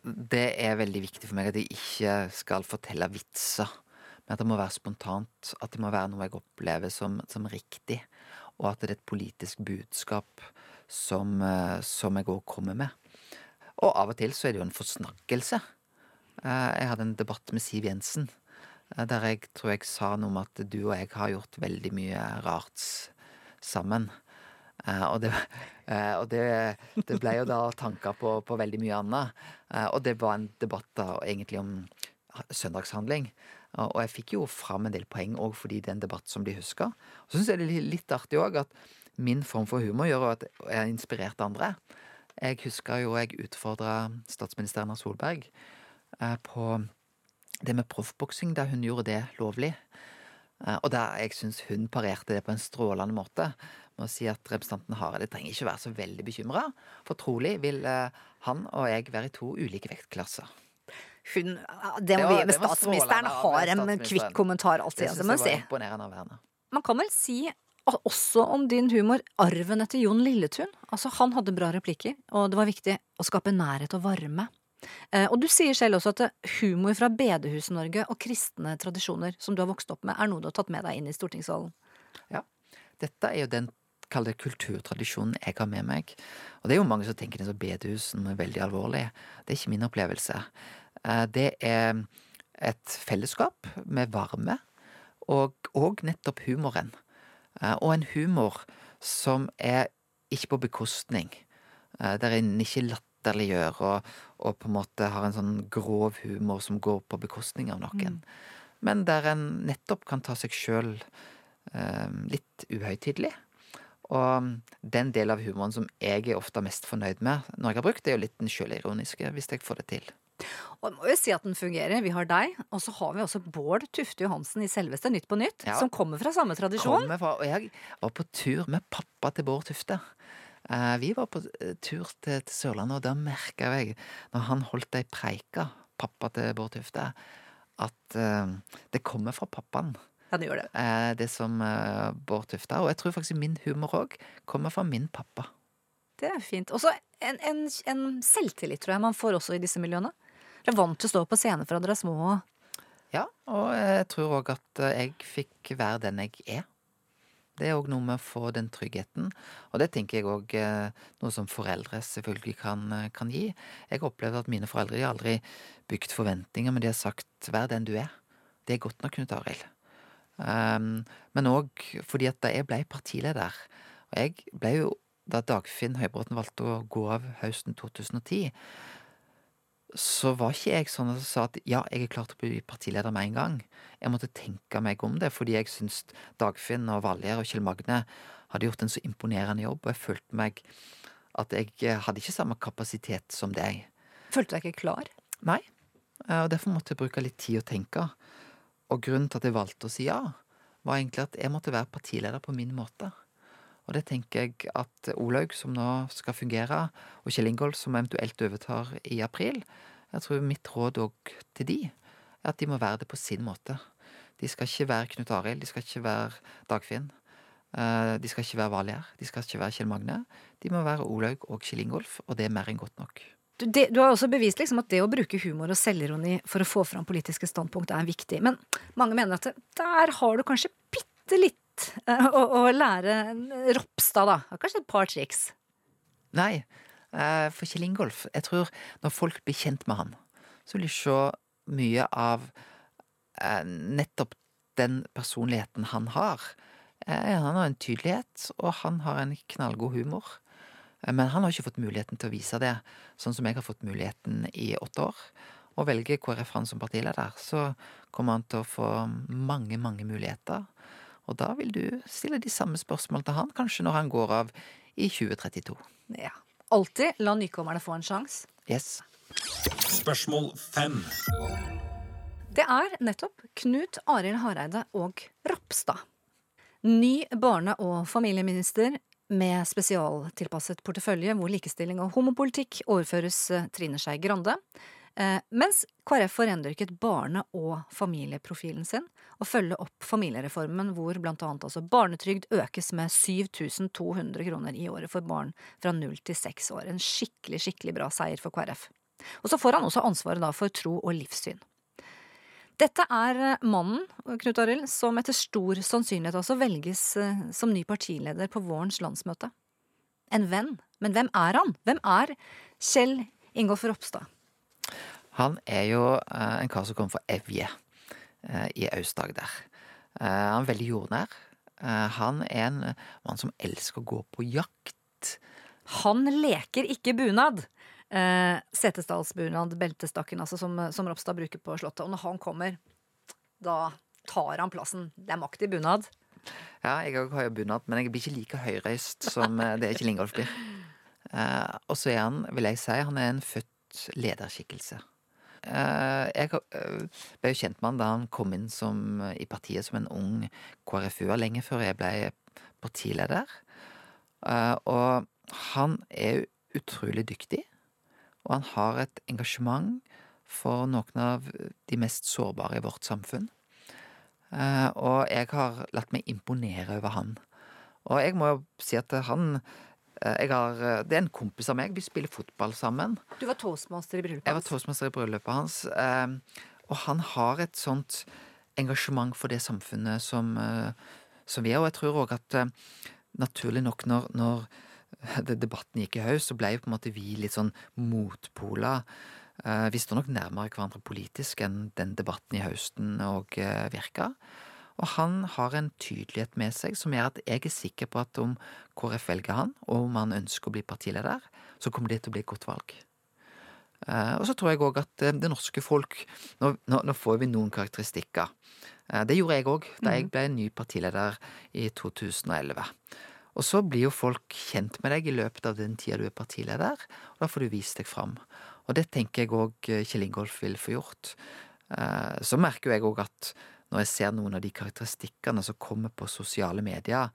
Det er veldig viktig for meg at jeg ikke skal fortelle vitser men at det må være spontant. At det må være noe jeg opplever som, som riktig. Og at det er et politisk budskap som, eh, som jeg òg kommer med. Og av og til så er det jo en forsnakkelse. Eh, Jeg hadde en debatt med Siv Jensen eh, der jeg tror jeg sa noe om at du og jeg har gjort veldig mye rart sammen. Og det, og det, det ble jo da tanker på, på veldig mye annet. Og det var en debatt da egentlig om søndagshandling. Og jeg fikk jo fram en del poeng òg fordi det er en debatt som blir huska. Så syns jeg det er litt artig òg at min form for humor gjør at jeg har inspirert andre. Jeg husker jo jeg utfordra statsminister Erna Solberg eh, på det med proffboksing, da hun gjorde det lovlig. Eh, Og der jeg syns hun parerte det på en strålende måte. Med å si at representanten Hareide trenger ikke være så veldig bekymra. For trolig vil eh, han og jeg være i to ulike vektklasser. Hun, det Det må vi med statsministeren har en kvikk kommentar alltid. Det Altså, må jeg var si. Man kan vel si også om din humor arven etter Jon Lilletun. Altså, han hadde bra replikker, og det var viktig å skape nærhet og varme. Eh, og du sier selv også at eh, humor fra Bedehus-Norge og kristne tradisjoner som du har vokst opp med, er noe du har tatt med deg inn i stortingssalen. Ja. Dette er jo den kall det kulturtradisjonen jeg har med meg. Og det er jo mange som tenker at bedehusene er veldig alvorlig. Det er ikke min opplevelse. Eh, Det er et fellesskap med varme, og, og nettopp humoren. Eh, Og en humor som er ikke på bekostning. Eh, Der en ikke latterliggjør og, og på en måte har en sånn grov humor som går på bekostning av noen. Men der en nettopp kan ta seg sjøl eh, litt uhøytidelig. Og den delen av humoren som jeg er ofte mest fornøyd med når jeg har brukt, det er jo litt den sjølironiske, hvis jeg får det til. Og jeg må jo si at den fungerer. Vi har deg, og så har vi også Bård Tufte Johansen i selveste Nytt på nytt, Ja. som kommer fra samme tradisjon. Fra, og jeg var på tur med pappa til Bård Tufte. Eh, vi var på eh, tur til, til Sørlandet, og da merka jeg, når han holdt ei preika, pappa til Bård Tufte, at uh, det kommer fra pappaen. Ja, det gjør det. Uh, det som uh, Bård Tufte er Og jeg tror faktisk min humor òg kommer fra min pappa. Det er fint. Og så en, en, en selvtillit, tror jeg man får også i disse miljøene. Dere er vant til å stå på scene fra dere er små. Ja, og jeg tror òg at eh, jeg fikk være den jeg er. Det er òg noe med å få den tryggheten. Og det tenker jeg òg noe som foreldre selvfølgelig kan, eh, kan gi. Jeg har opplevd at mine foreldre har aldri bygd forventninger, men de har sagt 'vær den du er'. Det er godt nok, Knut Arild. Um, men òg fordi at da jeg ble partileder Og jeg ble jo, da Dagfinn Høybråten valgte å gå av høsten 2010, så var ikke jeg sånn som sa at ja, jeg er klar til å bli partileder med en gang. Jeg måtte tenke meg om det, fordi jeg syns Dagfinn og Valgerd og Kjell Magne hadde gjort en så imponerende jobb, og jeg følte meg at jeg eh, hadde ikke samme kapasitet som deg. Følte du deg ikke klar? Nei, eh, og derfor måtte jeg bruke litt tid å tenke. Og grunnen til at jeg valgte å si ja, var egentlig at jeg måtte være partileder på min måte. Og det tenker jeg at Olaug, som nå skal fungere, og Kjell Ingolf, som eventuelt overtar i april, jeg tror mitt råd òg til de, er at de må være det på sin måte. De skal ikke være Knut Arild, de skal ikke være Dagfinn. eh, De skal ikke være Valgjerd, de skal ikke være Kjell Magne. De må være Olaug og Kjell Ingolf, og det er mer enn godt nok. Du, det, du har også bevist liksom at det å bruke humor og selvironi for å få fram politiske standpunkt er viktig. Men mange mener at det, der har du kanskje bitte litt eh, å, å lære Ropstad, da. Kanskje et par triks. Nei, eh, for Kjell Ingolf Jeg tror når folk blir kjent med han, så vil de se mye av eh, nettopp den personligheten han har. Han har en tydelighet, og han har en knallgod humor. Men han har ikke fått muligheten til å vise det, sånn som jeg har fått muligheten i åtte år. Og velger KrF han som partileder, så kommer han til å få mange, mange muligheter. Og da vil du stille de samme spørsmål til han, kanskje når han går av i 2032. Ja. Alltid la nykommerne få en sjanse. Yes. Spørsmål fem. Det er nettopp Knut Arild Hareide og Ropstad. Ny barne- og familieminister med spesialtilpasset portefølje hvor likestilling og homopolitikk overføres eh, Trine Skei Grande. Eh, mens KrF forendret barne- og familieprofilen sin og følger opp familiereformen hvor blant annet altså barnetrygd økes med 7200 kroner i året for barn fra 0 til 6 år. En skikkelig, skikkelig bra seier for KrF. Og så får han også ansvaret for tro og livssyn. Dette er eh, mannen Knut Arild, som etter stor sannsynlighet også velges eh, som ny partileder på vårens landsmøte. En venn. Men hvem er han? Hvem er Kjell Ingolf Ropstad? Han er jo eh, en kar som kommer fra Evje eh, i Aust-Agder. Eh, han er veldig jordnær. Han er en mann som elsker å gå på jakt. Han leker ikke bunad. Eh, Setesdalsbunad, beltestakken altså, som, som Ropstad bruker på Slottet. Og når han kommer, da tar han plassen. Det er makt i bunad. Ja, jeg har jo bunad, men jeg blir ikke like høyreist som det Kjell Ingolf blir. Eh, og så er han, vil jeg si, han er en født lederskikkelse. Eh, jeg eh, ble jo kjent med han da han kom inn som, i partiet som en ung KrFU-er, lenge før jeg ble partileder. Eh, og han er utrolig dyktig, og han har et engasjement for noen av de mest sårbare i vårt samfunn. Og jeg har latt meg imponere over han. Og jeg må jo si at han har, Det er en kompis av meg. Vi spiller fotball sammen. Du var toastmaster i bryllupet Jeg var toastmaster i bryllupet hans. eh, Og han har et sånt engasjement for det samfunnet som, eh, som vi er. Og jeg tror òg at eh, naturlig nok når, når debatten gikk i høst, så ble jo på en måte vi litt sånn motpola. Eh, Vi står nok nærmere hverandre politisk enn den debatten i høsten og eh, virka. Og han har en tydelighet med seg som gjør at jeg er sikker på at om KrF velger han, og om han ønsker å bli partileder, så kommer det til å bli et godt valg. Eh, og så tror jeg òg at eh, det norske folk nå, nå, nå får vi noen karakteristikker. Eh, det gjorde jeg òg da jeg ble ny partileder i 2011. Og så blir jo folk kjent med deg i løpet av den tida du er partileder, og da får du vist deg fram. Og det tenker jeg òg Kjell Ingolf vil få gjort. Så merker jo jeg òg at når jeg ser noen av de karakteristikkene som kommer på sosiale medier,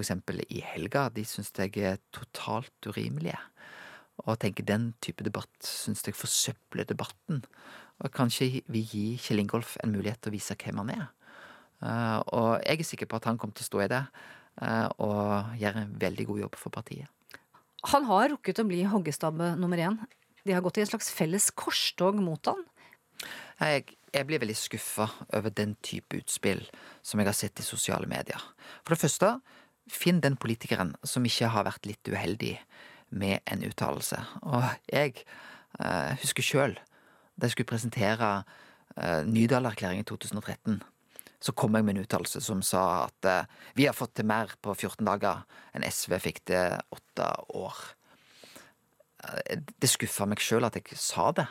eksempel i helga, de syns jeg er totalt urimelige. Og tenker den type debatt syns jeg forsøpler debatten. Og kanskje vi gir Kjell Ingolf en mulighet til å vise hvem han er. Eh, Og jeg er sikker på at han kommer til å stå i det, eh, og gjøre en veldig god jobb for partiet. Han har rukket å bli hoggestabbe nummer én. De har gått i et slags felles korstog mot han. Jeg, jeg blir veldig skuffa over den type utspill som jeg har sett i sosiale medier. For det første, finn den politikeren som ikke har vært litt uheldig med en uttalelse. Og jeg eh, husker sjøl da jeg skulle presentere eh, Nydal-erklæringen i 2013. Så kom jeg med en uttalelse som sa at eh, vi har fått til mer på 14 dager enn SV fikk til åtte år. Eh, Det skuffa meg sjøl at jeg sa det.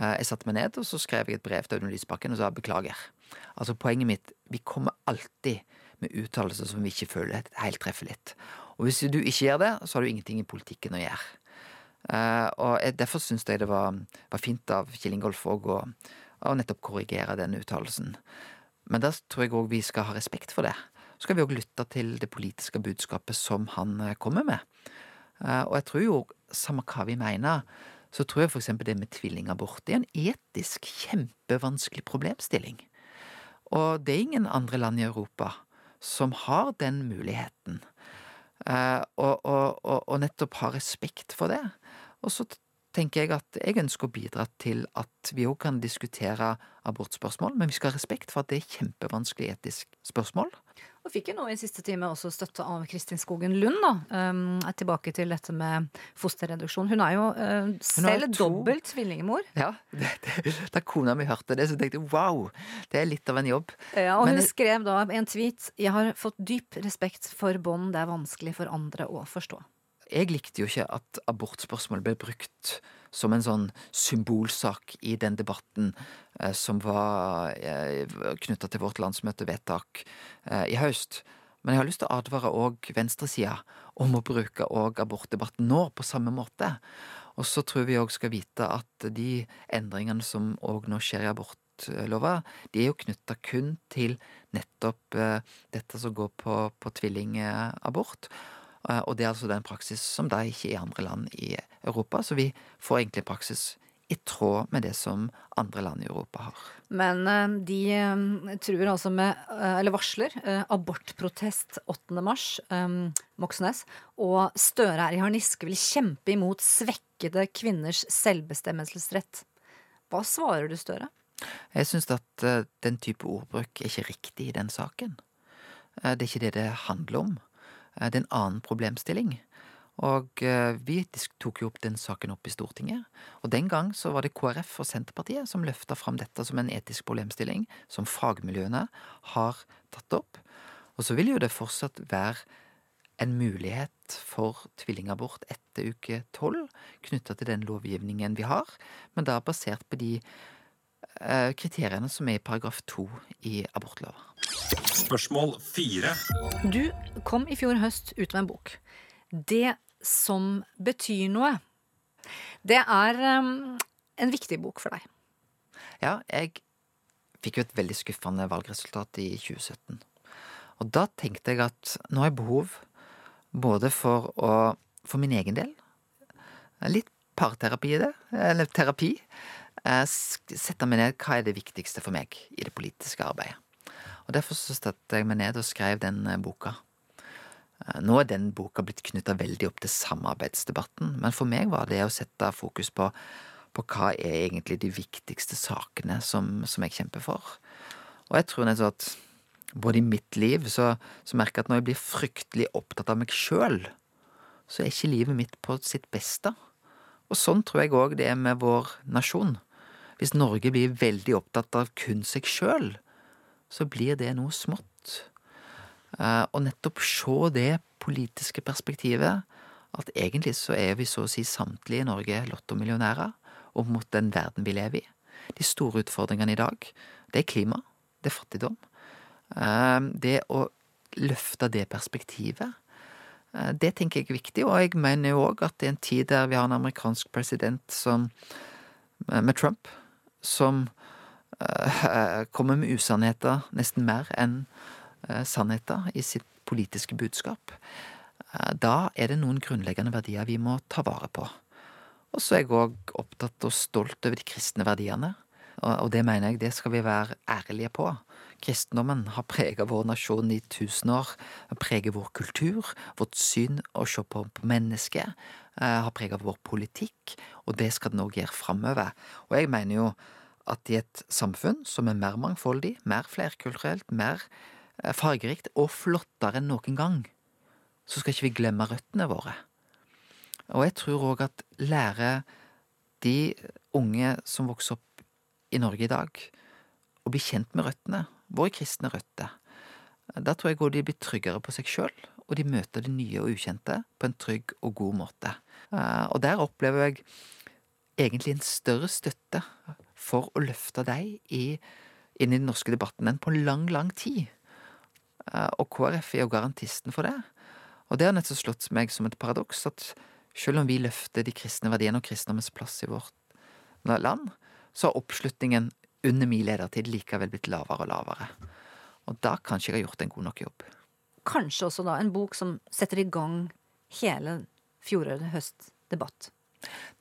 Eh, Jeg satte meg ned og så skrev jeg et brev til Audun Lysbakken og sa beklager. Altså Poenget mitt vi kommer alltid med uttalelser som vi ikke føler helt treffer litt. Og hvis du ikke gjør det, så har du ingenting i politikken å gjøre. Eh, og jeg, Derfor syns jeg det var, var fint av Kjell Ingolf òg å, nettopp korrigere den uttalelsen. Men da tror jeg òg vi skal ha respekt for det. Så skal vi òg lytte til det politiske budskapet som han eh, kommer med. Og jeg tror jo, samme hva vi mener, så tror jeg for eksempel det med tvillingabort det er en etisk kjempevanskelig problemstilling. Og det er ingen andre land i Europa som har den muligheten. Eh, og, og, og, og nettopp ha respekt for det. Og så tenker jeg at jeg ønsker å bidra til at vi òg kan diskutere abortspørsmål, men vi skal ha respekt for at det er kjempevanskelig etisk spørsmål. Og fikk jo nå i siste time også støtte av Kristin Skogen Lund, da. Um, er tilbake til dette med fosterreduksjon. Hun er jo uh, selv to- dobbelt tvillingmor. Ja, det, det, Da kona mi hørte det, så tenkte jeg wow, det er litt av en jobb. Ja, og Men hun jeg- skrev da en tweet Jeg har fått dyp respekt for bånd det er vanskelig for andre å forstå. Jeg likte jo ikke at abortspørsmålet ble brukt som en sånn symbolsak i den debatten eh, som var eh, knytta til vårt landsmøtevedtak eh, i høst. Men jeg har lyst til å advare òg venstresida om å bruke abortdebatten nå på samme måte. Og så tror vi òg skal vite at de endringene som òg nå skjer i abortlova, de er jo knytta kun til nettopp eh, dette som går på, på tvillingabort. Eh, Og det er altså den praksis som da ikke er i andre land i Europa. Så vi får egentlig praksis i tråd med det som andre land i Europa har. Men eh, de eh, truer altså med, eller varsler, abortprotest 8. mars, Moxnes. Og Støre er i harniske, vil kjempe imot svekkede kvinners selvbestemmelsesrett. Hva svarer du, Støre? Jeg syns at den type ordbruk er ikke riktig i den saken. Det er ikke det det handler om. Eh, Det er en annen problemstilling. Og eh, vi tok jo opp den saken opp i Stortinget. Og den gang så var det KrF og Senterpartiet som løfta fram dette som en etisk problemstilling som fagmiljøene har tatt opp. Og så vil jo det fortsatt være en mulighet for tvillingabort etter uke tolv knytta til den lovgivningen vi har, men da basert på de kriteriene som er i paragraf to i abortlova. Spørsmål fire. Du kom i fjor høst ut med en bok. Det som betyr noe. Det er um, en viktig bok for deg. Ja, jeg fikk jo et veldig skuffende valgresultat i 2017. Og da tenkte jeg at nå har jeg behov både for å For min egen del litt parterapi i det, eller terapi. Sette meg ned hva er det viktigste for meg i det politiske arbeidet. Og Derfor så satte jeg meg ned og skrev den eh, boka. Eh, Nå er den boka blitt knytta veldig opp til samarbeidsdebatten, men for meg var det å sette fokus på, på hva er egentlig de viktigste sakene som, som jeg kjemper for. Og jeg tror nettopp at både i mitt liv så, så merker jeg at når jeg blir fryktelig opptatt av meg sjøl, så er ikke livet mitt på sitt beste. Og sånn tror jeg òg det er med vår nasjon. Hvis Norge blir veldig opptatt av kun seg sjøl, så blir det noe smått. Eh, Og nettopp se det politiske perspektivet, at egentlig så er vi så å si samtlige i Norge lottomillionærer opp mot den verden vi lever i. De store utfordringene i dag, det er klima, det er fattigdom. Eh, Det å løfte det perspektivet, eh, det tenker jeg er viktig, og jeg mener jo òg at er en tid der vi har en amerikansk president som med Trump, som uh, kommer med usannheter nesten mer enn uh, sannheter i sitt politiske budskap. uh, Da er det noen grunnleggende verdier vi må ta vare på. Og så er jeg òg opptatt og stolt over de kristne verdiene. Og og det mener jeg det skal vi være ærlige på. Kristendommen har prega vår nasjon i tusen år. Preger vår kultur, vårt syn å se på, mennesket. eh, Har prega vår politikk, og det skal den òg gjøre framover. Og jeg mener jo at i et samfunn som er mer mangfoldig, mer flerkulturelt, mer eh, fargerikt og flottere enn noen gang, så skal ikke vi glemme røttene våre. Og jeg tror òg at lære de unge som vokser opp i Norge i dag, å bli kjent med røttene, våre kristne røtter. Da tror jeg de blir tryggere på seg sjøl, og de møter det nye og ukjente på en trygg og god måte. Eh, Og der opplever jeg egentlig en større støtte for å løfte deg i, inn i den norske debatten enn på lang, lang tid. Eh, Og KrF er jo garantisten for det. Og det har nettopp slått meg som et paradoks at selv om vi løfter de kristne verdiene og kristendommens plass i vårt land, så har oppslutningen under min ledertid likevel blitt lavere og lavere. Og da kanskje jeg har gjort en god nok jobb. Kanskje også da en bok som setter i gang hele fjorårets høstdebatt.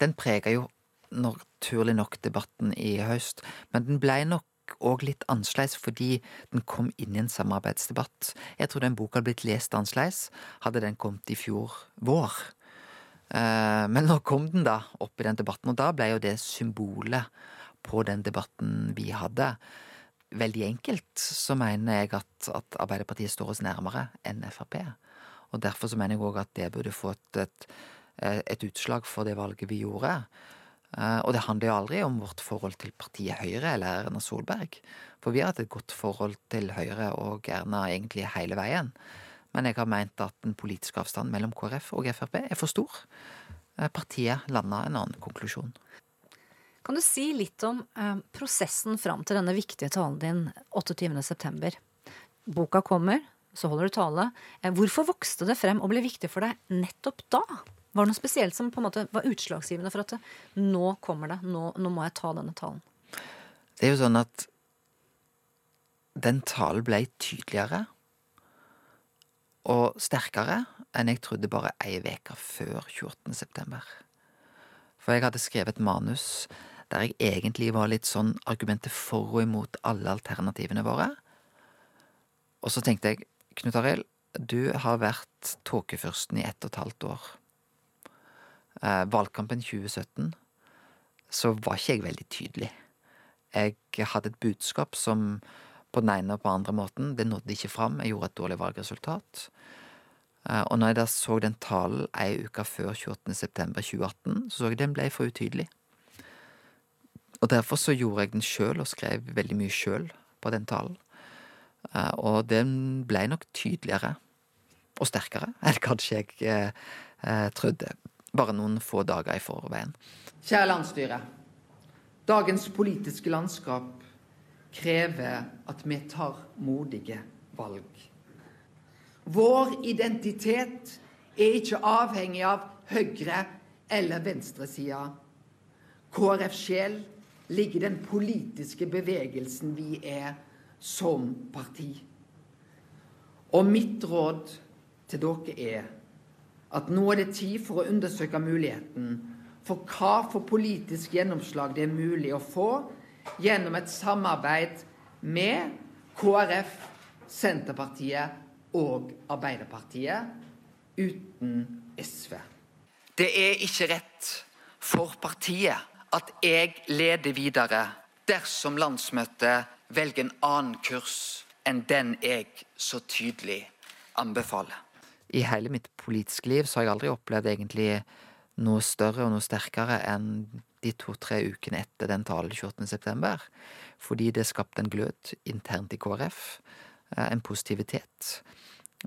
Den prega jo naturlig nok debatten i høst, men den blei nok òg litt annerledes fordi den kom inn i en samarbeidsdebatt. Jeg tror den boka hadde blitt lest annerledes hadde den kommet i fjor vår. Eh, Men nå kom den da opp i den debatten, og da ble jo det symbolet på den debatten vi hadde. Veldig enkelt så mener jeg at, at Arbeiderpartiet står oss nærmere enn Frp. Og derfor så mener jeg òg at det burde fått et, et, et utslag for det valget vi gjorde. Eh, Og det handler jo aldri om vårt forhold til partiet Høyre eller Erna Solberg. For vi har hatt et godt forhold til Høyre og Erna egentlig hele veien. Men jeg har meint at den politiske avstanden mellom KrF og Frp er for stor. Eh, Partiet landa en annen konklusjon. Kan du si litt om eh, prosessen fram til denne viktige talen din 28.9. Boka kommer, så holder du tale. Eh, hvorfor vokste det frem og ble viktig for deg nettopp da? Var det noe spesielt som på en måte var utslagsgivende for at det, nå kommer det, nå, nå må jeg ta denne talen? Det er jo sånn at den talen ble tydeligere og sterkere enn jeg trodde bare ei uke før 28. september. For jeg hadde skrevet manus der jeg egentlig var litt sånn argumentet for og imot alle alternativene våre. Og så tenkte jeg, Knut Arild, du har vært tåkefyrsten i ett og et halvt år. Eh, valgkampen 2017 så var ikke jeg veldig tydelig. jeg hadde et budskap som på den ene og på den andre måten, det nådde ikke fram. Jeg gjorde et dårlig valgresultat. Eh, Og når jeg da så den talen ei uke før 28.9.2018, så så jeg den ble for utydelig. Og derfor så gjorde jeg den sjøl, og skrev veldig mye sjøl på den talen. Eh, Og den ble nok tydeligere og sterkere enn kanskje jeg eh, eh, trodde. Bare noen få dager i forveien. Kjære landsstyre. Dagens politiske landskap krever at vi tar modige valg. Vår identitet er ikke avhengig av høyre- eller venstresida. KrF sjel ligger den politiske bevegelsen vi er som parti. Og mitt råd til dere er at nå er det tid for å undersøke muligheten for hva for politisk gjennomslag det er mulig å få gjennom et samarbeid med KrF, Senterpartiet og Arbeiderpartiet uten SV. Det er ikke rett for partiet at jeg leder videre dersom landsmøtet velger en annen kurs enn den jeg så tydelig anbefaler. I hele mitt politiske liv så har jeg aldri opplevd egentlig noe større og noe sterkere enn de to-tre ukene etter den talen 28.9. Fordi det skapte en glød internt i KrF. eh, En positivitet.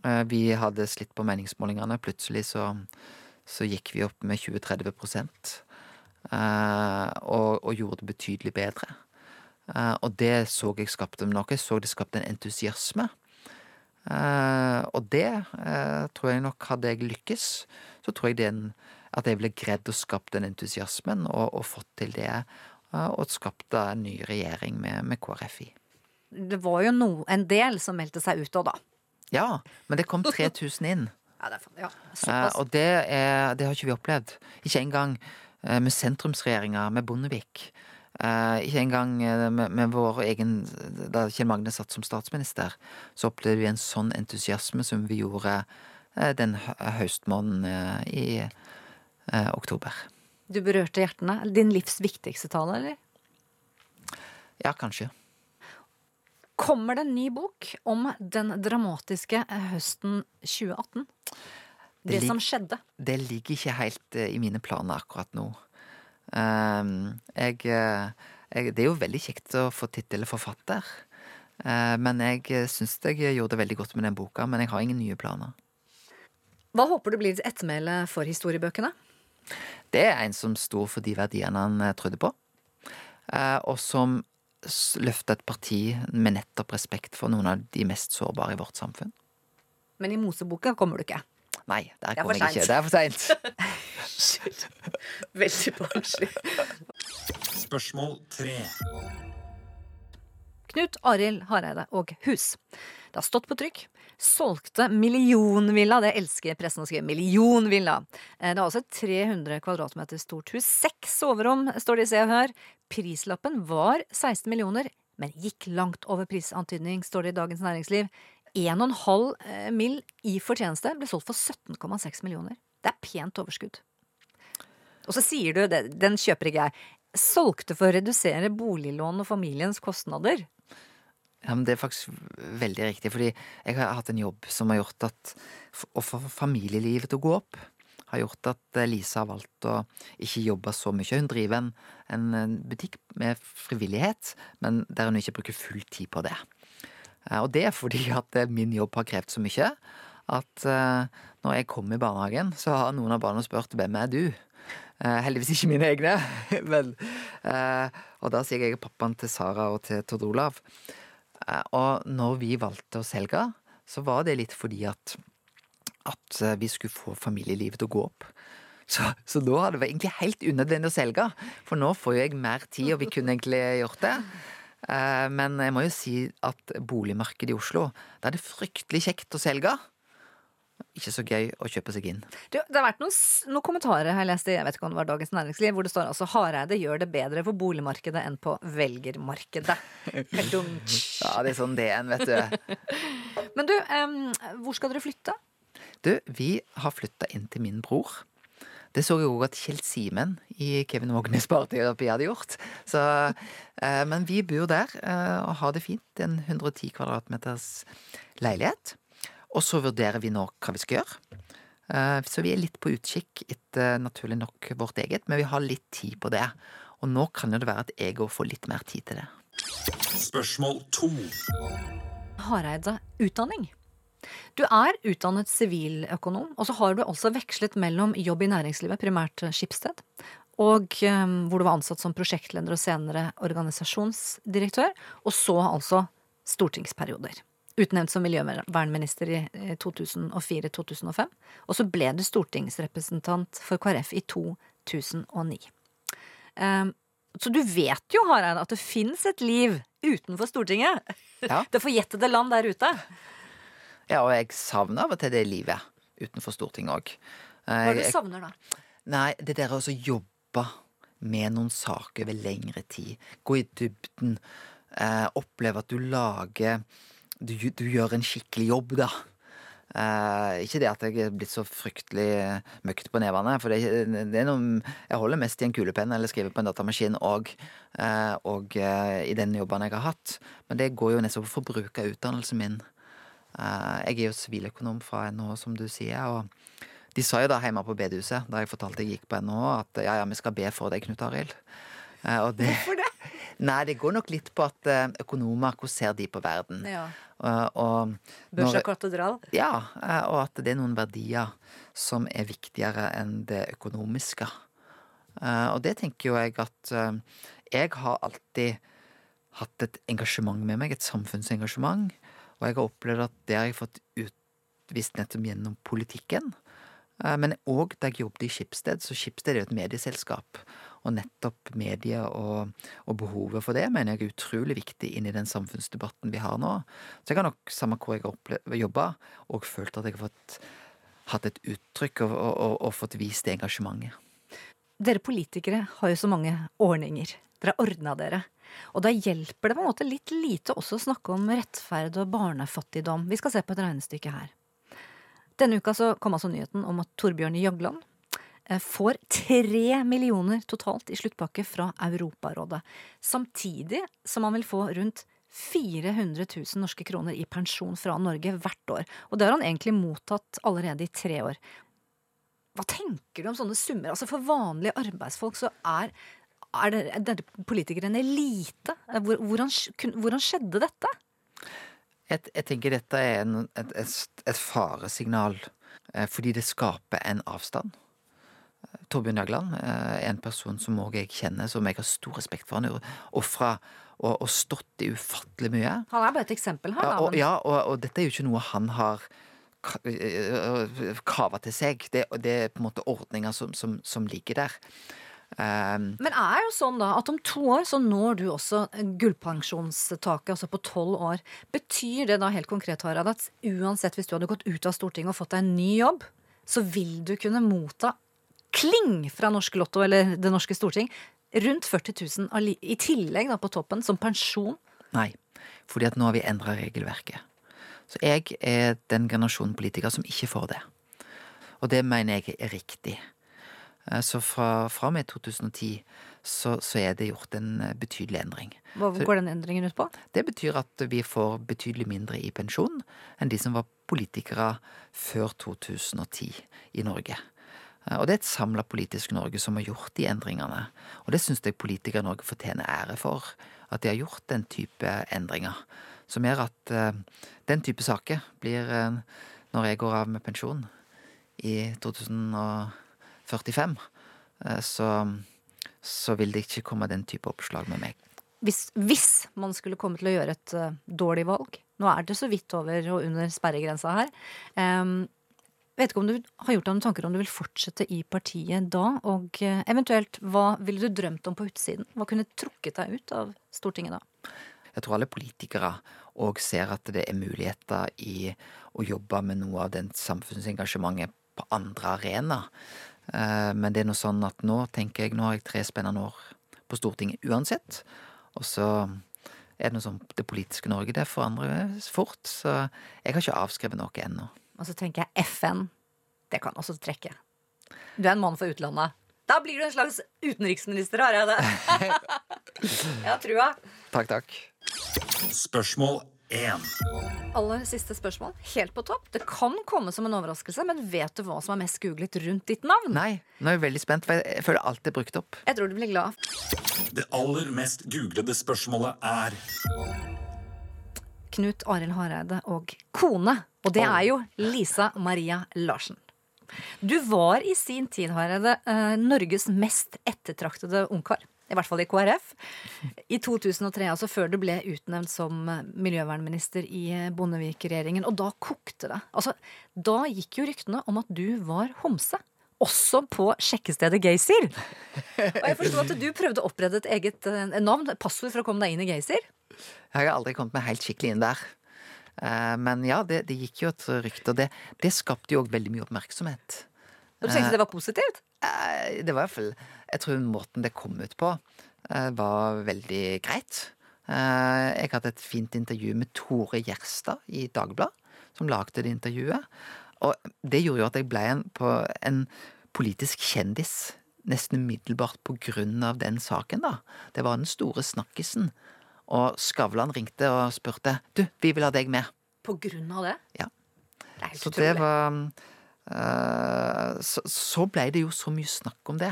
Eh, Vi hadde slitt på meningsmålingene. Plutselig så, så gikk vi opp med 20-30 prosent. eh, og, og gjorde det betydelig bedre. Eh, Og det så jeg skapte noe. Jeg så det skapte en entusiasme. Eh, og det eh, tror jeg nok hadde jeg lykkes, så tror jeg det er en, at jeg ville greid å skape den entusiasmen og, og fått til det. eh, og skapt en ny regjering med, med KrF i. Det var jo no, en del som meldte seg ut òg, da. Ja, men det kom 3000 inn. Ja, det er, ja, Eh, og det, er, det har ikke vi opplevd. Ikke engang eh, med sentrumsregjeringa, med Bondevik. Eh, ikke engang eh, med, med vår egen Da Kjell Magne satt som statsminister, så opplevde vi en sånn entusiasme som vi gjorde eh, den hø- høstmåneden eh, i eh, oktober. Du berørte hjertene. Din livs viktigste tale, eller? Ja, kanskje. Kommer det en ny bok om den dramatiske eh, høsten 2018? Det, Det som skjedde. Det ligger ikke helt eh, i mine planer akkurat nå. Ehm, jeg, eh, jeg Det er jo veldig kjekt å få tittel forfatter. Eh, men jeg syns jeg gjorde det veldig godt med den boka, men jeg har ingen nye planer. Hva håper du blir ettermæle for historiebøkene? Det er en som sto for de verdiene han trodde på, og som løfta et parti med nettopp respekt for noen av de mest sårbare i vårt samfunn. Men i Moseboka kommer du ikke. Nei, der Det er for jeg ikke. Det er for seint. Veldig barnslig. Spørsmål tre. Knut Arild Hareide og hus. Det har stått på trykk. Solgte millionvilla. Det elsker pressen å skrive. Millionvilla. Eh, Det er altså et 300 kvadratmeter stort hus. Seks soverom, står det i Se og Hør. Prislappen var 16 millioner, men gikk langt over prisantydning, står det i Dagens Næringsliv. 1,5 eh, mill. i fortjeneste ble solgt for 17,6 millioner. Det er pent overskudd. Og så sier du, den kjøper ikke jeg, solgte for å redusere boliglån og familiens kostnader. Ja, men Det er faktisk veldig riktig, fordi jeg har hatt en jobb som har gjort at å få familielivet til å gå opp, har gjort at eh, Lisa har valgt å ikke jobbe så mye. Hun driver en en butikk med frivillighet, men der hun ikke bruker full tid på det. Eh, Og det er fordi at eh, min jobb har krevd så mye at eh, når jeg kom i barnehagen, så har noen av barna spurt hvem er du? Heldigvis ikke mine egne. Men, og da sier jeg pappaen til Sara og til Tord Olav. Og når vi valgte å selge, så var det litt fordi at, at vi skulle få familielivet til å gå opp. Så, så da hadde det egentlig helt unødvendig å selge, for nå får jo jeg mer tid, og vi kunne egentlig gjort det. Eh, Men jeg må jo si at boligmarkedet i Oslo, da er det fryktelig kjekt å selge. Ikke så gøy å kjøpe seg inn. Du, det har vært noen, noen kommentarer jeg leste jeg vet ikke om det var Dagens Næringsliv, hvor det står altså Hareide gjør det bedre på boligmarkedet enn på velgermarkedet. Ja, det er sånn det er, vet du. Men du, um, hvor skal dere flytte? Du, vi har flytta inn til min bror. Det så jeg òg at Kjell Simen i Kevin Vågnes Parterapi hadde gjort. Så, eh, men vi bor der eh, og har det fint. En 110 kvadratmeters leilighet. Og så vurderer vi nå hva vi skal gjøre. Eh, så vi er litt på utkikk etter naturlig nok vårt eget, men vi har litt tid på det. Og nå kan jo det være at jeg òg får litt mer tid til det. Spørsmål to. Hareide utdanning. Du er utdannet siviløkonom, og så har du altså vekslet mellom jobb i næringslivet, primært skipssted, og eh, hvor du var ansatt som prosjektleder og senere organisasjonsdirektør, og så altså stortingsperioder. Utnevnt som miljøvernminister i 2004-2005, og så ble du stortingsrepresentant for KrF i 2009. Eh, så du vet jo, Hareide, at det fins et liv utenfor Stortinget. Ja. Det forjettede land der ute. Ja, og jeg savner av og til det livet utenfor Stortinget òg. Hva er det du savner da? Nei, det der å jobbe med noen saker over lengre tid. Gå i dybden. Eh, oppleve at du lager du, du gjør en skikkelig jobb, da. Eh, ikke det at jeg er blitt så fryktelig møkt på nevene, for det, det er noe Jeg holder mest i en kulepenn eller skriver på en datamaskin og, eh, og eh, i den jobben jeg har hatt. Men det går jo nettopp på forbruk av utdannelsen min. Eh, jeg er jo siviløkonom fra NHO, som du sier. og de sa jo da hjemme på bedehuset, da jeg fortalte jeg gikk på NHO, at ja, ja, vi skal be for deg, Knut Arild. Eh, og det- Hvorfor det? Nei, det går nok litt på at eh, økonomer, hvordan ser de på verden? Ja. Og Børsa katedral. ja, og at det er noen verdier som er viktigere enn det økonomiske. Og det tenker jo jeg at jeg har alltid hatt et engasjement med meg, et samfunnsengasjement. Og jeg har opplevd at det har jeg fått utvist nettopp gjennom politikken. Eh, Men òg da jeg jobbet i Skipsted, så Skipsted er jo et medieselskap. Og nettopp media og, og behovet for det mener jeg er utrolig viktig inn i den samfunnsdebatten vi har nå. Så jeg har nok, samme hvor jeg har jobba, og følt at jeg har fått hatt et uttrykk og, og, og fått vist det engasjementet. Dere politikere har jo så mange ordninger. Dere har ordna dere. Og da hjelper det på en måte litt lite også å snakke om rettferd og barnefattigdom. Vi skal se på et regnestykke her. Denne uka så kom altså nyheten om at Torbjørn Jagland eh, får tre millioner totalt i sluttpakke fra Europarådet. Samtidig som han vil få rundt 400 000 norske kroner i pensjon fra Norge hvert år. Og det har han egentlig mottatt allerede i tre år. Hva tenker du om sånne summer? Altså For vanlige arbeidsfolk så er, er det, er dere politikere en elite. Hvordan, hvordan skjedde dette? Jeg, jeg tenker dette er en, et, et, et faresignal, eh, fordi det skaper en avstand. Eh, Torbjørn Jagland eh, er en person som òg jeg kjenner, som jeg har stor respekt for. Han er ofra og, og stått i ufattelig mye. Han er bare et eksempel her. Ja, da, og, men- ja, og, og dette er jo ikke noe han har øh, kava til seg. Det, det er på en måte ordninger som, som, som ligger der. Um, Men er jo sånn da at om to år så når du også gullpensjonstaket, altså på tolv år. Betyr det da helt konkret, Harald, at uansett hvis du hadde gått ut av Stortinget og fått deg en ny jobb, så vil du kunne motta kling fra Norsk Lotto eller Det norske storting rundt 40 000 i tillegg da på toppen som pensjon? nei, fordi at nå har vi endra regelverket. Så jeg er den generasjonen politikere som ikke får det. Og det mener jeg er riktig. Eh, så fra, fra og med 2010 så, så, er det gjort en eh, betydelig endring. Hva går den endringen ut på? Det betyr at vi får betydelig mindre i pensjon enn de som var politikere før 2010 i Norge. Eh, og det er et samla politisk Norge som har gjort de endringene. Og det syns jeg politikere i Norge fortjener ære for, at de har gjort den type endringer. Som gjør at uh, den type saker blir, uh, når jeg går av med pensjon i 2010 45, eh, så, så vil det ikke komme den type oppslag med meg. Hvis, hvis, man skulle komme til å gjøre et uh, dårlig valg Nå er det så vidt over og under sperregrensa her. Um, vet ikke om du har gjort deg noen tanker om du vil fortsette i partiet da? Og uh, eventuelt, hva ville du drømt om på utsiden? Hva kunne trukket deg ut av Stortinget da? Jeg tror alle politikere òg ser at det er muligheter i å jobbe med noe av den samfunnsengasjementet på andre arenaer. Eh, Men det er nå sånn at nå tenker jeg, nå har jeg tre spennende år på Stortinget uansett. Og så er det noe sånn det politiske Norge, det forandrer fort. Så jeg har ikke avskrevet noe ennå. Og så tenker jeg FN. Det kan også trekke. Du er en mann for utlandet. Da blir du en slags utenriksminister, har jeg det. jeg har trua. Takk, takk. Spørsmål 1. Aller siste spørsmål. Helt på topp. Det kan komme som en overraskelse, men vet du hva som er mest googlet rundt ditt navn? Nei, nå er jeg veldig spent, for jeg føler alt er brukt opp. Jeg tror du blir glad. Det aller mest googlede spørsmålet er Knut Arild Hareide og kone. Og det er jo Lisa Maria Larsen. Du var i sin tid, Hareide, eh, Norges mest ettertraktede ungkar. I hvert fall i KrF. I 2003, altså før du ble utnevnt som eh, miljøvernminister i eh, Bondevik-regjeringen. Og da kokte det. Altså, da gikk jo ryktene om at du var homse. Også på sjekkestedet Geysir. Og jeg forsto at du prøvde å opprette et eget eh, navn, passord for å komme deg inn i Geysir. Jeg har aldri kommet meg helt skikkelig inn der. Men ja, det, det gikk jo et rykte, og det, det skapte jo òg veldig mye oppmerksomhet. Og du tenkte det var positivt? Eh, Det var i hvert fall Jeg tror måten det kom ut på, eh, var veldig greit. Eh, Jeg hadde et fint intervju med Tore Gjerstad i Dagbladet, som lagde det intervjuet. Og det gjorde jo at jeg ble en, på en politisk kjendis nesten umiddelbart på grunn av den saken, da. Det var den store snakkisen. Og Skavlan ringte og spurte Du, vi vil ha deg med. På grunn av det? Ja. Det Så utrolig. det var eh, så, så blei det jo så mye snakk om det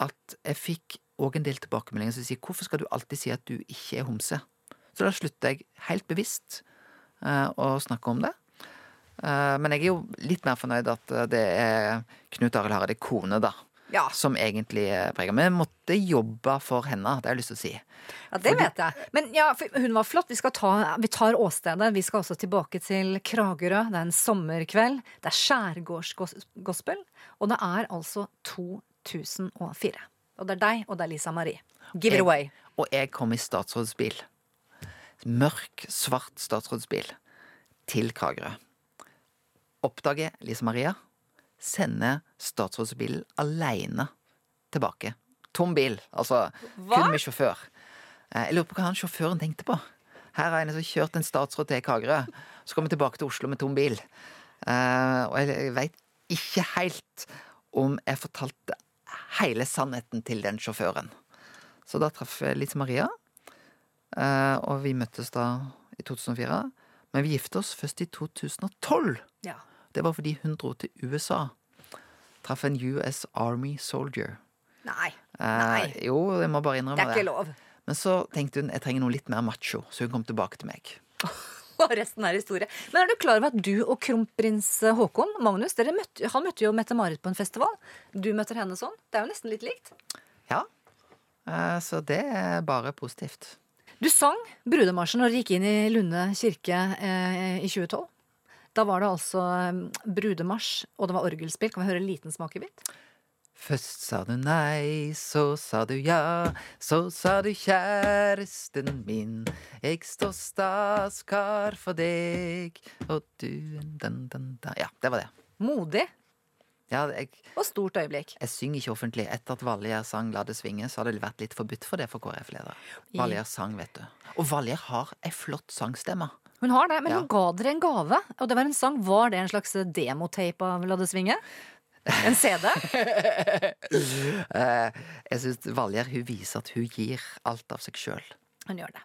at jeg fikk òg en del tilbakemeldinger som sier hvorfor skal du alltid si at du ikke er homse? Så da slutta jeg helt bevisst eh, å snakke om det. Eh, men jeg er jo litt mer fornøyd at eh, det er Knut Arild Hareide kone, da. Ja. Som egentlig preger prega. Vi måtte jobbe for henne, det har jeg lyst til å si. Ja, det vet jeg. Men ja, for hun var flott. Vi, skal ta, vi tar åstedet. Vi skal også tilbake til Kragerø. Det er en sommerkveld. Det er skjærgårdsgospel. Og det er altså 2004. Og det er deg, og det er Lisa Marie. Give it away. Jeg, og jeg kom i statsrådsbil. Mørk, svart statsrådsbil. Til Kragerø. Oppdager Lise Maria. Sender statsrådsbilen aleine tilbake. Tom bil. Altså Hva? kun med sjåfør. Eh, Jeg lurer på hva han sjåføren tenkte på. Her er en som har kjørt en statsråd til Kagerø. Så kommer vi tilbake til Oslo med tom bil. Eh, og jeg veit ikke helt om jeg fortalte hele sannheten til den sjåføren. Så da traff jeg Lise Maria, eh, og vi møttes da i 2004. Men vi gifte oss først i 2012. Ja. Det var fordi hun dro til USA. Traff en US Army soldier. Nei. Eh, Nei. jo, jeg må bare innrømme Det er ikke lov. Men så tenkte hun jeg trenger noe litt mer macho, så hun kom tilbake til meg. Og resten er historie. Men er du klar over at du og kronprins Haakon, Magnus, møtte, han møtte jo Mette-Marit på en festival. Du møter henne sånn. Det er jo nesten litt likt. Ja, eh, så det er bare positivt. Du sang brudemarsjen når du gikk inn i Lunde kirke eh, i 2012. Da var det altså eh, brudemarsj, og det var orgelspill. Kan vi høre en liten smakebit? Først sa du nei, så sa du ja, så sa du kjæresten min. Jeg står staskar for deg, og du den, den, den. Ja, det var det. Modig Ja, jeg, og stort øyeblikk. jeg synger ikke offentlig. Etter at Valgjerd sang La det svinge, så har det vært litt forbudt for det for KrF-leder. Valgjerd sang, vet du. Og Valgjerd har ei flott sangstemme. Hun har det, men Ja. hun ga dere en gave, og det var en sang. Var det en slags demotape av La det svinge? En CD? Eh, jeg syns Valgjerd hun viser at hun gir alt av seg sjøl. Hun gjør det.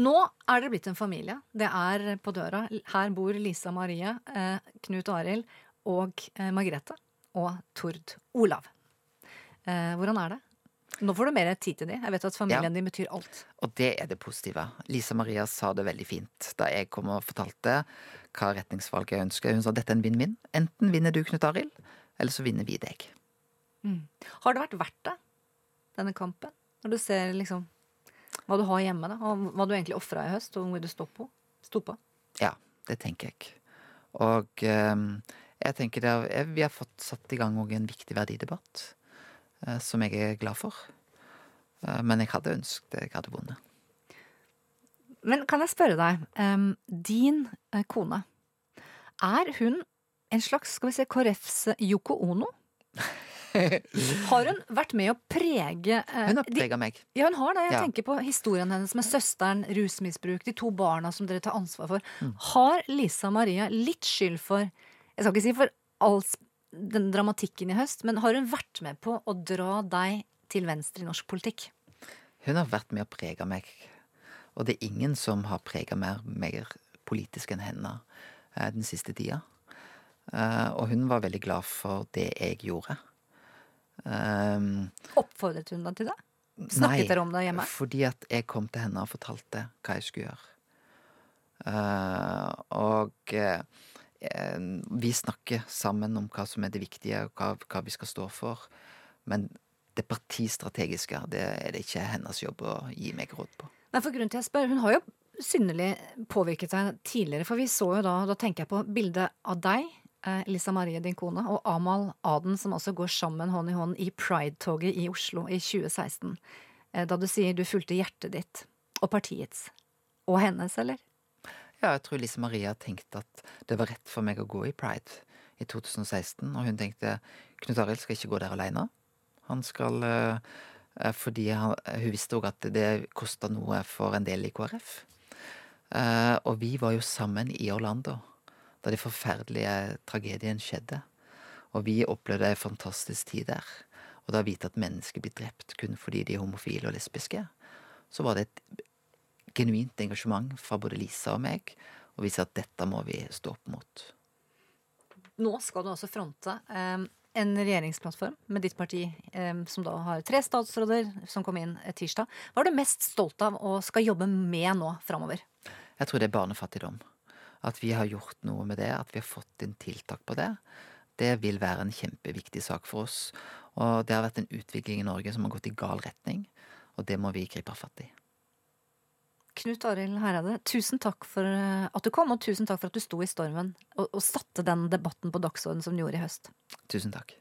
Nå er dere blitt en familie. Det er på døra. Her bor Lisa Marie, eh, Knut Arild og eh, Margrethe. Og Tord Olav. Hvordan er det? Nå får du mer tid til dem. Jeg vet at familien din betyr alt. Og det er det positive. Lisa Maria sa det veldig fint da jeg kom og fortalte hva retningsvalget jeg ønsker. Hun sa dette er en vinn-vinn. Enten vinner du, Knut Arild, eller så vinner vi deg. Har det vært verdt det, denne kampen? Når du ser liksom hva du har hjemme, da, og hva du egentlig ofra i høst, og hvor du sto på? Sto på. Ja, det tenker jeg. Og eh, jeg tenker det, vi har fått satt i gang en viktig verdidebatt, som jeg er glad for. Eh, men jeg hadde ønsket jeg hadde vunnet. Men kan jeg spørre deg, din eh, kone, er hun en slags skal vi si, KrFs Yoko Ono? Har hun vært med å prege eh, Hun har prega meg. Ja, hun har det. Jeg Ja. tenker på historien hennes med søsteren, rusmisbruk, de to barna som dere tar ansvar for. Mm. Har Lisa Maria litt skyld for Jeg skal ikke si for all, den dramatikken i høst, men har hun vært med på å dra deg til venstre i norsk politikk? Hun har vært med å prege meg. Og det er ingen som har prega mer, mer politisk enn henne eh, den siste tida. Eh, og hun var veldig glad for det jeg gjorde. Um, Oppfordret hun deg til det? Snakket dere om det hjemme? Fordi at jeg kom til henne og fortalte hva jeg skulle gjøre. Uh, og vi snakker sammen om hva som er det viktige, og hva, hva vi skal stå for. Men det partistrategiske, det er det ikke hennes jobb å gi meg råd på. Nei, for grunnen til jeg spør, Hun har jo synderlig påvirket deg tidligere. For vi så jo da, da tenker jeg på bildet av deg, eh, Lisa Marie, din kone, og Amal Aden, som også går sammen hånd i hånd i Pride-toget i Oslo i 2016. Eh, da du sier du fulgte hjertet ditt og partiets. Og hennes, eller? Ja, jeg tror Lise Maria tenkte at det var rett for meg å gå i Pride i 2016. Og hun tenkte Knut Arild skal ikke gå der aleine. Han skal eh, Fordi han, hun visste òg at det kosta noe for en del i KrF. Eh, og vi var jo sammen i Orlando da de forferdelige tragedien skjedde. Og vi opplevde ei fantastisk tid der. Og da å vite at mennesker blir drept kun fordi de er homofile og lesbiske, så var det et genuint engasjement fra både Lisa og meg og vise at dette må vi stå opp mot. Nå skal du altså fronte eh, en regjeringsplattform med ditt parti, eh, som da har tre statsråder som kom inn tirsdag. Hva er du mest stolt av og skal jobbe med nå framover? Jeg tror det er barnefattigdom. At vi har gjort noe med det, at vi har fått inn tiltak på det. Det vil være en kjempeviktig sak for oss. Og det har vært en utvikling i Norge som har gått i gal retning, og det må vi gripe fatt i. Knut Arild Hereide, tusen takk for eh, at du kom, og tusen takk for at du sto i stormen og, og satte den debatten på dagsordenen som du gjorde i høst. Tusen takk.